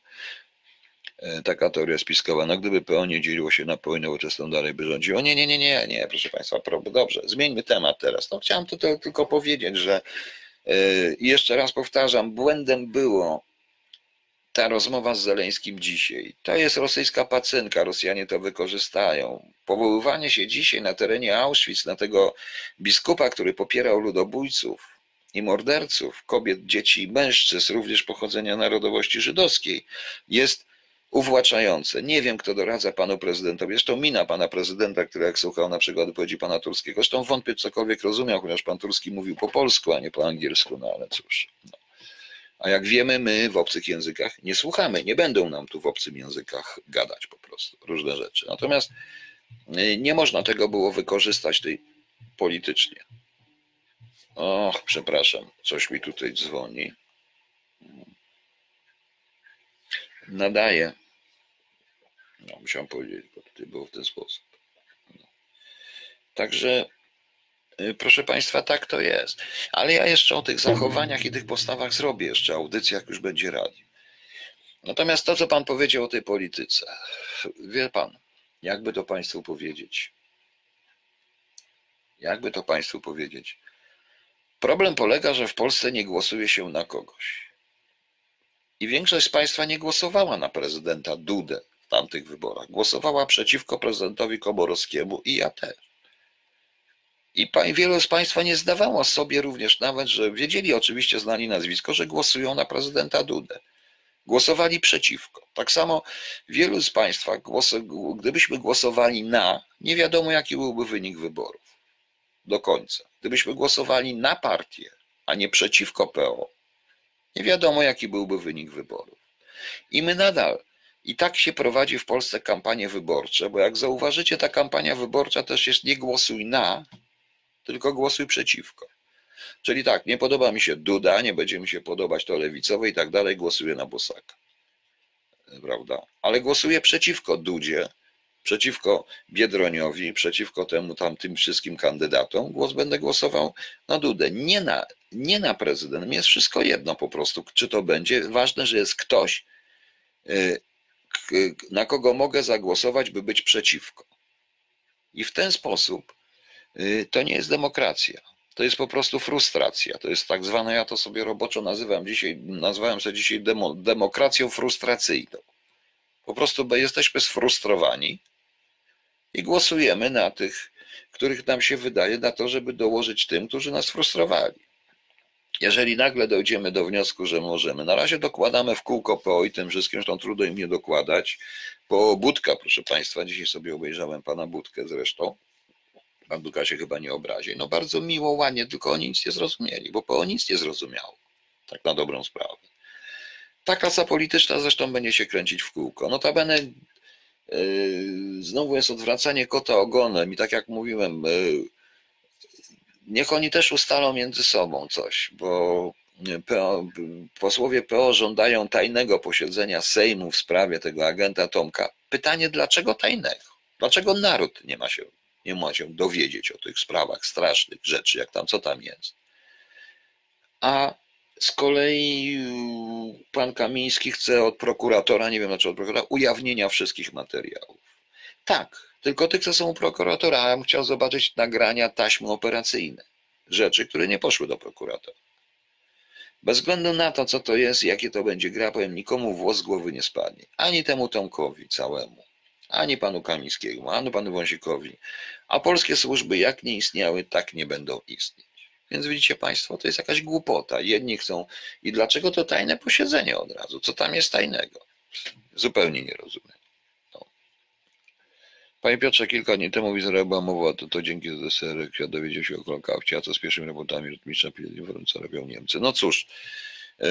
E, Taka teoria spiskowa. No gdyby PO nie dzieliło się na PO i nowoczesną dalej by rządziło. Nie, nie, nie, nie, nie, proszę Państwa, dobrze, zmieńmy temat teraz. No chciałem to tylko powiedzieć, że e, jeszcze raz powtarzam, błędem było ta rozmowa z Zeleńskim dzisiaj. To jest rosyjska pacynka, Rosjanie to wykorzystają. Powoływanie się dzisiaj na terenie Auschwitz na tego biskupa, który popierał ludobójców i morderców, kobiet, dzieci i mężczyzn, również pochodzenia narodowości żydowskiej, jest uwłaczające. Nie wiem, kto doradza panu prezydentowi. Zresztą mina pana prezydenta, który jak słuchał na przykład wypowiedzi pana Turskiego, zresztą wątpię, cokolwiek rozumiał, chociaż pan Turski mówił po polsku, a nie po angielsku, no ale cóż. No. A jak wiemy, my w obcych językach nie słuchamy, nie będą nam tu w obcym językach gadać po prostu różne rzeczy. Natomiast y, nie można tego było wykorzystać tej politycznie. Och, przepraszam, coś mi tutaj dzwoni. Nadaje. No, musiałem powiedzieć, bo tutaj było w ten sposób. No. Także, y, proszę Państwa, tak to jest. Ale ja jeszcze o tych zachowaniach i tych postawach zrobię jeszcze audycję, jak już będzie radio. Natomiast to, co Pan powiedział o tej polityce, wie Pan, jakby to Państwu powiedzieć? Jakby to Państwu powiedzieć? Problem polega, że w Polsce nie głosuje się na kogoś. I większość z Państwa nie głosowała na prezydenta Dudę w tamtych wyborach. Głosowała przeciwko prezydentowi Komorowskiemu i ja też. I wielu z Państwa nie zdawało sobie również nawet, że wiedzieli oczywiście, znali nazwisko, że głosują na prezydenta Dudę. Głosowali przeciwko. Tak samo wielu z Państwa, gdybyśmy głosowali na, nie wiadomo jaki byłby wynik wyborów do końca. Gdybyśmy głosowali na partię, a nie przeciwko PO, nie wiadomo jaki byłby wynik wyborów. I my nadal, i tak się prowadzi w Polsce kampanie wyborcze, bo jak zauważycie, ta kampania wyborcza też jest nie głosuj na, tylko głosuj przeciwko. Czyli tak, nie podoba mi się Duda, nie będzie mi się podobać to lewicowe i tak dalej, głosuję na Bosaka. Prawda? Ale głosuję przeciwko Dudzie, przeciwko Biedroniowi, przeciwko temu tamtym wszystkim kandydatom, głos będę głosował na Dudę. Nie na, nie na prezydent. Mi jest wszystko jedno po prostu, czy to będzie. Ważne, że jest ktoś, y, na kogo mogę zagłosować, by być przeciwko. I w ten sposób y, to nie jest demokracja. To jest po prostu frustracja. To jest tak zwane, ja to sobie roboczo nazywam dzisiaj, nazwałem sobie dzisiaj demo, demokracją frustracyjną. Po prostu jesteśmy sfrustrowani i głosujemy na tych, których nam się wydaje, na to, żeby dołożyć tym, którzy nas frustrowali. Jeżeli nagle dojdziemy do wniosku, że możemy, na razie dokładamy w kółko PO i tym wszystkim, zresztą trudno im nie dokładać, po Budka, proszę Państwa, dzisiaj sobie obejrzałem Pana Budkę zresztą, Pan Budka się chyba nie obrazi, no bardzo miło, ładnie, tylko oni nic nie zrozumieli, bo PO nic nie zrozumiało, tak na dobrą sprawę. Ta klasa polityczna zresztą będzie się kręcić w kółko. Notabene znowu jest odwracanie kota ogonem i tak jak mówiłem, yy, niech oni też ustalą między sobą coś, bo PO, posłowie PO żądają tajnego posiedzenia Sejmu w sprawie tego agenta Tomka. Pytanie, dlaczego tajnego? Dlaczego naród nie ma się, nie ma się dowiedzieć o tych sprawach strasznych rzeczy, jak tam, co tam jest? A z kolei pan Kamiński chce od prokuratora, nie wiem dlaczego od prokuratora, ujawnienia wszystkich materiałów. Tak, tylko tych, co są u prokuratora, a ja bym chciał zobaczyć nagrania taśmy operacyjne. Rzeczy, które nie poszły do prokuratora. Bez względu na to, co to jest, jakie to będzie gra, powiem, nikomu włos z głowy nie spadnie. Ani temu Tomkowi całemu, Ani panu Kamińskiemu, ani panu Wąsikowi. A polskie służby jak nie istniały, tak nie będą istnieć. Więc widzicie Państwo, to jest jakaś głupota. Jedni chcą. I dlaczego to tajne posiedzenie od razu? Co tam jest tajnego? Zupełnie nie rozumiem. No. Panie Piotrze, kilka dni temu w Izraelu była mowa, to, to dzięki ZSR kwiat dowiedział się o Holokauście, a co z pierwszymi robotami lotnicza co robią Niemcy. No cóż, yy,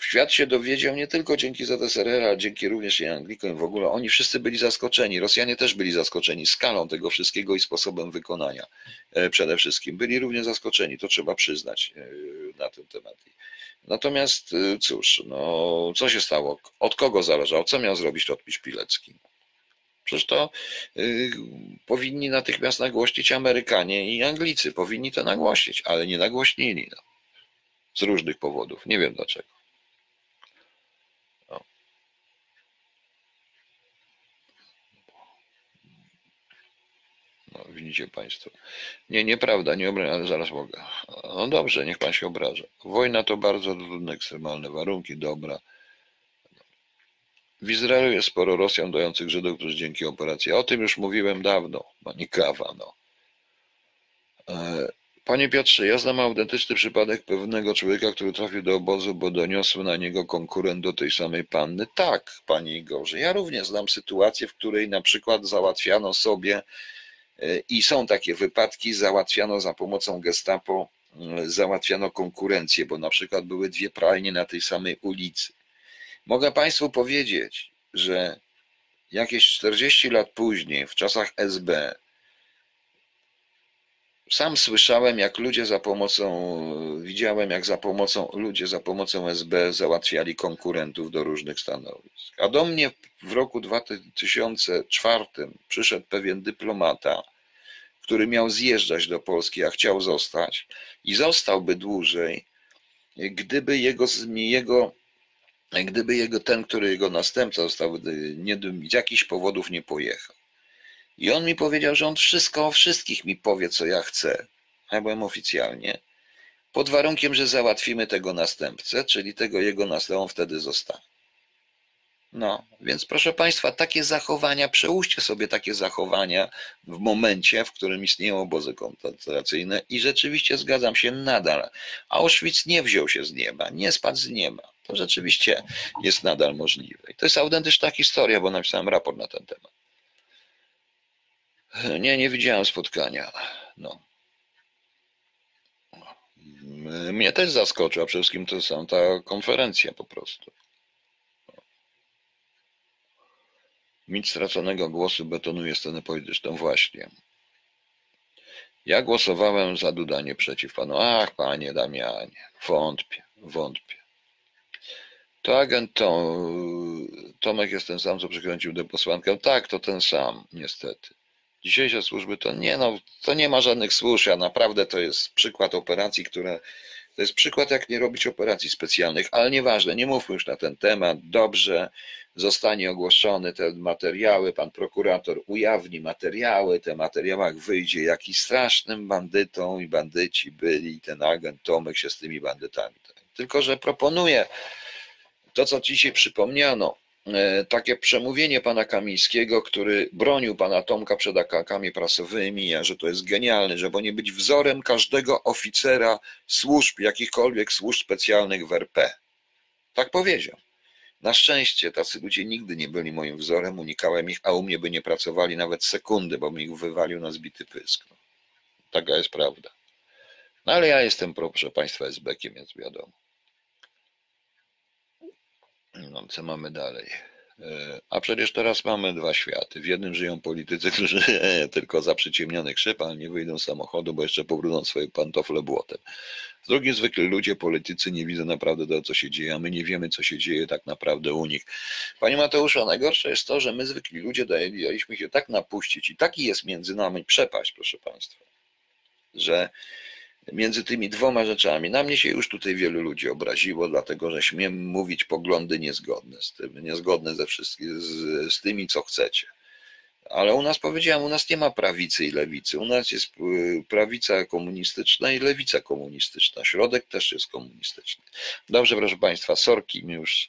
Świat się dowiedział nie tylko dzięki ZSRR, ale dzięki również i Anglikom w ogóle. Oni wszyscy byli zaskoczeni. Rosjanie też byli zaskoczeni skalą tego wszystkiego i sposobem wykonania e, przede wszystkim. Byli również zaskoczeni, to trzeba przyznać e, na ten temat. Natomiast e, cóż, no, co się stało? Od kogo zależało? Co miał zrobić Lotmistrz Pilecki? Przecież to y, powinni natychmiast nagłośnić Amerykanie i Anglicy. Powinni to nagłośnić, ale nie nagłośnili. No. Z różnych powodów. Nie wiem dlaczego. No, widzicie Państwo. Nie, nieprawda, nie obrażę, ale zaraz mogę. No dobrze, niech Pan się obraża. Wojna to bardzo trudne, ekstremalne warunki, dobra. W Izraelu jest sporo Rosjan dających Żydów, którzy dzięki operacji. O tym już mówiłem dawno, pani Kawa, no. E, panie Piotrze, ja znam autentyczny przypadek pewnego człowieka, który trafił do obozu, bo doniosły na niego konkurent do tej samej panny. Tak, panie Igorze, ja również znam sytuację, w której na przykład załatwiano sobie I są takie wypadki, załatwiano za pomocą gestapo, e, załatwiano konkurencję, bo na przykład były dwie pralnie na tej samej ulicy. Mogę Państwu powiedzieć, że jakieś 40 lat później, w czasach SB, sam słyszałem, jak ludzie za pomocą, widziałem, jak za pomocą, ludzie za pomocą SB załatwiali konkurentów do różnych stanowisk. A do mnie w roku 2004 przyszedł pewien dyplomata, który miał zjeżdżać do Polski, a chciał zostać i zostałby dłużej, gdyby jego, jego gdyby jego, ten, który jego następca został, nie, z jakichś powodów nie pojechał. I on mi powiedział, że on wszystko o wszystkich mi powie, co ja chcę. Ja byłem oficjalnie. Pod warunkiem, że załatwimy tego następcę, czyli tego jego następcę, wtedy zostanie. No, więc proszę Państwa, takie zachowania, przełóżcie sobie takie zachowania w momencie, w którym istnieją obozy koncentracyjne i rzeczywiście zgadzam się nadal. Auschwitz nie wziął się z nieba, nie spadł z nieba. To rzeczywiście jest nadal możliwe. I to jest autentyczna historia, bo napisałem raport na ten temat. Nie, nie widziałem spotkania. No. Mnie też zaskoczyła przede wszystkim to są ta konferencja po prostu. Mit straconego głosu betonuje scenę polityczną właśnie. Ja głosowałem za Dudanie przeciw panu. Ach, panie Damianie, wątpię, wątpię. To agent to, Tomek jest ten sam, co przykręcił do posłankę. Tak, to ten sam, niestety. Dzisiejsze służby to nie, no, to nie ma żadnych służb, a naprawdę to jest przykład operacji, które to jest przykład, jak nie robić operacji specjalnych, ale nieważne, nie mówmy już na ten temat. Dobrze, zostanie ogłoszony te materiały, pan prokurator ujawni materiały, te materiałach wyjdzie, jaki strasznym bandytą i bandyci byli, ten agent Tomek się z tymi bandytami. Tylko, że proponuję to, co dzisiaj przypomniano, takie przemówienie pana Kamińskiego, który bronił pana Tomka przed akakami prasowymi, że to jest genialne, żeby nie być wzorem każdego oficera służb, jakichkolwiek służb specjalnych w RP. Tak powiedział. Na szczęście tacy ludzie nigdy nie byli moim wzorem, unikałem ich, a u mnie by nie pracowali nawet sekundy, bo mi ich wywalił na zbity pysk. No. Taka jest prawda. No ale ja jestem, proszę Państwa, SB-kiem, więc wiadomo. No, co mamy dalej? E, a przecież teraz mamy dwa światy. W jednym żyją politycy, którzy tylko za przyciemniony krzyp, ale nie wyjdą z samochodu, bo jeszcze pobrudzą swoje pantofle błotem. Z drugiej zwykli ludzie, politycy nie widzą naprawdę tego, co się dzieje, a my nie wiemy, co się dzieje tak naprawdę u nich. Panie Mateuszu, najgorsze jest to, że my zwykli ludzie daliśmy się tak napuścić i taki jest między nami przepaść, proszę Państwa, że między tymi dwoma rzeczami. Na mnie się już tutaj wielu ludzi obraziło, dlatego że śmiem mówić poglądy niezgodne z tym, niezgodne ze wszystkim, z, z tymi, co chcecie. Ale u nas powiedziałem, u nas nie ma prawicy i lewicy. U nas jest y, prawica komunistyczna i lewica komunistyczna. Środek też jest komunistyczny. Dobrze, proszę Państwa, sorki, mi już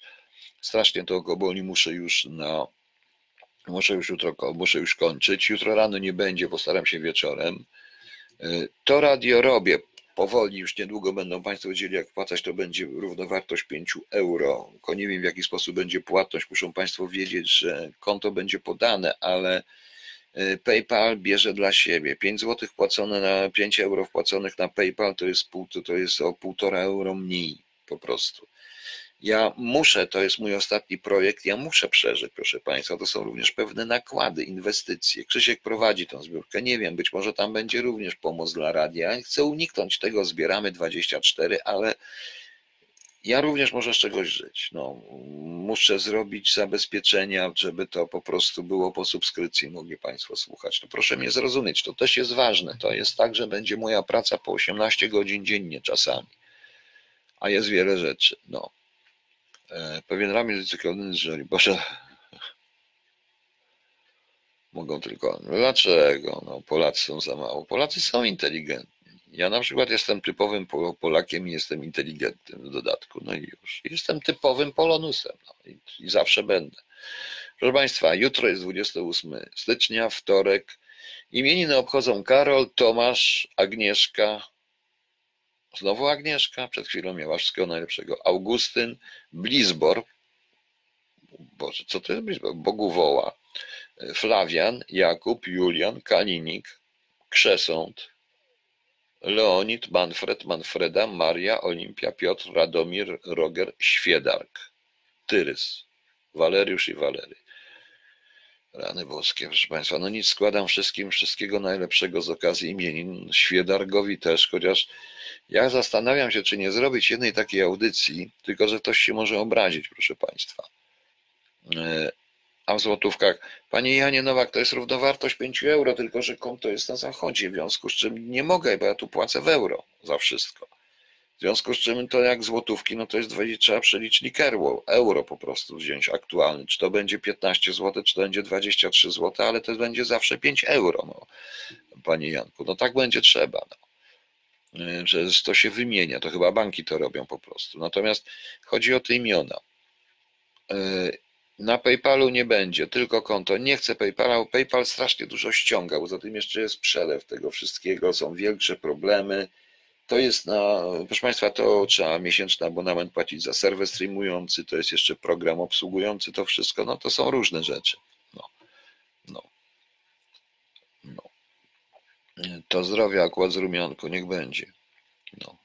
strasznie to go muszę już na muszę już jutro, muszę już kończyć. Jutro rano nie będzie, postaram się wieczorem. Y, To radio robię. Powoli, już niedługo będą Państwo wiedzieli, jak płacać, to będzie równowartość 5 euro. Tylko nie wiem, w jaki sposób będzie płatność. Muszą Państwo wiedzieć, że konto będzie podane, ale y, PayPal bierze dla siebie. 5 zł płacone na 5 euro wpłaconych na PayPal to jest, pół, to jest o 1,5 euro mniej po prostu. Ja muszę, to jest mój ostatni projekt, ja muszę przeżyć, proszę Państwa. To są również pewne nakłady, inwestycje. Krzysiek prowadzi tą zbiórkę. Nie wiem, być może tam będzie również pomoc dla radia. Chcę uniknąć tego, zbieramy 24, ale ja również muszę z czegoś żyć. No, muszę zrobić zabezpieczenia, żeby to po prostu było po subskrypcji, mogli Państwo słuchać. No proszę mnie zrozumieć, to też jest ważne. To jest tak, że będzie moja praca po 18 godzin dziennie czasami. A jest wiele rzeczy. No. E, Pewien ramię cyklowy, że Boże, mogą tylko. No Dlaczego? No, Polacy są za mało. Polacy są inteligentni. Ja na przykład jestem typowym Po- Polakiem i jestem inteligentnym w dodatku. No i już. Jestem typowym Polonusem. No, i, I zawsze będę. Proszę Państwa, jutro jest 28 stycznia, wtorek. Imieniny obchodzą Karol, Tomasz, Agnieszka. Znowu Agnieszka, przed chwilą miała wszystkiego najlepszego. Augustyn, Blizbor. Boże, co to jest Blizbor? Bogu woła. Flawian, Jakub, Julian, Kalinik, Krzesąt, Leonid, Manfred, Manfreda, Maria, Olimpia, Piotr, Radomir, Roger, Świedark, Tyrys, Waleriusz i Walery. Rany boskie, proszę Państwa, no nic, składam wszystkim wszystkiego najlepszego z okazji imienin, Świedargowi też, chociaż ja zastanawiam się, czy nie zrobić jednej takiej audycji, tylko że ktoś się może obrazić, proszę Państwa. E, A w złotówkach, Panie Janie Nowak, to jest równowartość 5 euro, tylko że konto jest na zachodzie, w związku z czym nie mogę, bo ja tu płacę w euro za wszystko. W związku z czym to jak złotówki, no to jest 20, trzeba przelicznik euro, euro po prostu wziąć aktualny. Czy to będzie 15 zł, czy to będzie 23 zł, ale to będzie zawsze 5 euro, no, Panie Janku. No tak będzie trzeba. No. Y, to się wymienia, to chyba banki to robią po prostu. Natomiast chodzi o te imiona. Y, Na PayPalu nie będzie, tylko konto. Nie chcę PayPala, bo PayPal strasznie dużo ściąga, poza tym jeszcze jest przelew tego wszystkiego, są większe problemy. To jest na, proszę Państwa, to trzeba miesięczny abonament płacić za serwer streamujący, to jest jeszcze program obsługujący to wszystko, no to są różne rzeczy. No, no, no. To zdrowie akurat z rumianką, niech będzie. No.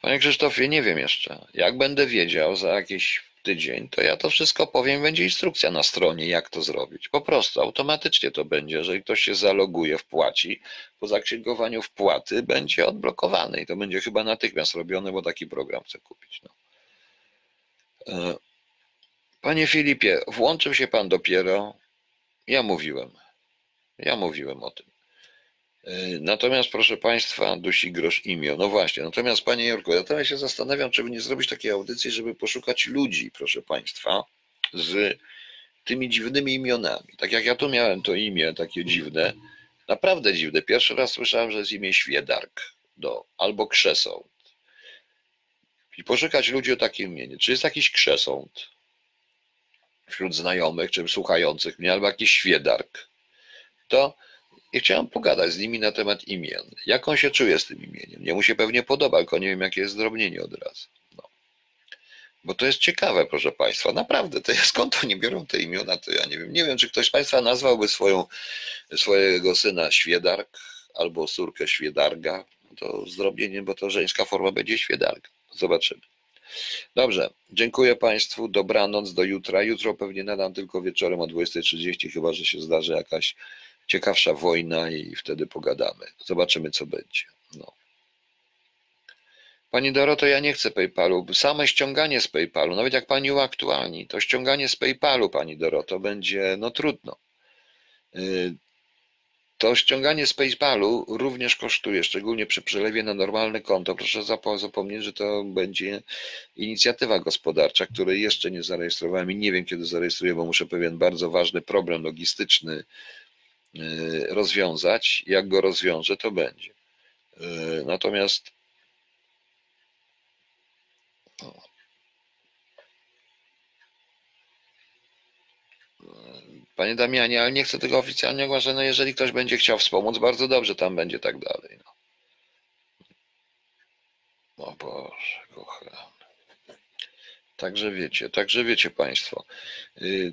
Panie Krzysztofie, nie wiem jeszcze. Jak będę wiedział za jakiś tydzień, to ja to wszystko powiem, będzie instrukcja na stronie, jak to zrobić. Po prostu automatycznie to będzie, jeżeli ktoś się zaloguje, wpłaci, po zaksięgowaniu wpłaty będzie odblokowany i to będzie chyba natychmiast robione, bo taki program chcę kupić. No. E, Panie Filipie, włączył się pan dopiero. Ja mówiłem. Ja mówiłem o tym. Yy, Natomiast, proszę Państwa, dusi grosz imię. No właśnie, natomiast Panie Jorku, ja teraz się zastanawiam, czy by nie zrobić takiej audycji, żeby poszukać ludzi, proszę Państwa, z tymi dziwnymi imionami. Tak jak ja tu miałem to imię takie dziwne, naprawdę dziwne. Pierwszy raz słyszałem, że jest imię Świedark do, albo Krzesąt. I poszukać ludzi o takim imieniu. Czy jest jakiś Krzesąt wśród znajomych, czy słuchających mnie, albo jakiś Świedark. To i chciałem pogadać z nimi na temat imion. Jak on się czuje z tym imieniem? Nie mu się pewnie podoba, tylko nie wiem, jakie jest zdrobnienie od razu. No. Bo to jest ciekawe, proszę Państwa. Naprawdę, to skąd oni biorą te imiona, to ja nie wiem. Nie wiem, czy ktoś z Państwa nazwałby swoją, swojego syna Świedark albo córkę Świedarga. To zdrobnienie, bo to żeńska forma będzie Świedarga. Zobaczymy. Dobrze, dziękuję Państwu. Dobranoc do jutra. Jutro pewnie nadam tylko wieczorem o 20.30, chyba że się zdarzy jakaś ciekawsza wojna i wtedy pogadamy. Zobaczymy, co będzie. No. Pani Doroto, ja nie chcę PayPalu. Same ściąganie z PayPalu, nawet jak pani uaktualni, to ściąganie z PayPalu, pani Doroto, będzie no trudno. Y, To ściąganie z PayPalu również kosztuje, szczególnie przy przelewie na normalne konto. Proszę zapo- zapomnieć, że to będzie inicjatywa gospodarcza, której jeszcze nie zarejestrowałem i nie wiem, kiedy zarejestruję, bo muszę pewien bardzo ważny problem logistyczny Y, rozwiązać. Jak go rozwiążę, to będzie. Y, natomiast Panie Damianie, ale nie chcę tego oficjalnie ogłaszać. No jeżeli ktoś będzie chciał wspomóc, bardzo dobrze tam będzie tak dalej. No. O Boże, kochany. Także wiecie, także wiecie Państwo. Y,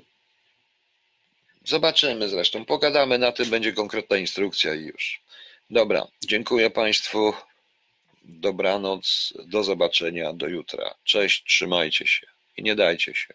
Zobaczymy zresztą, pogadamy na tym, będzie konkretna instrukcja i już. Dobra, dziękuję Państwu. Dobranoc, do zobaczenia, do jutra. Cześć, trzymajcie się i nie dajcie się.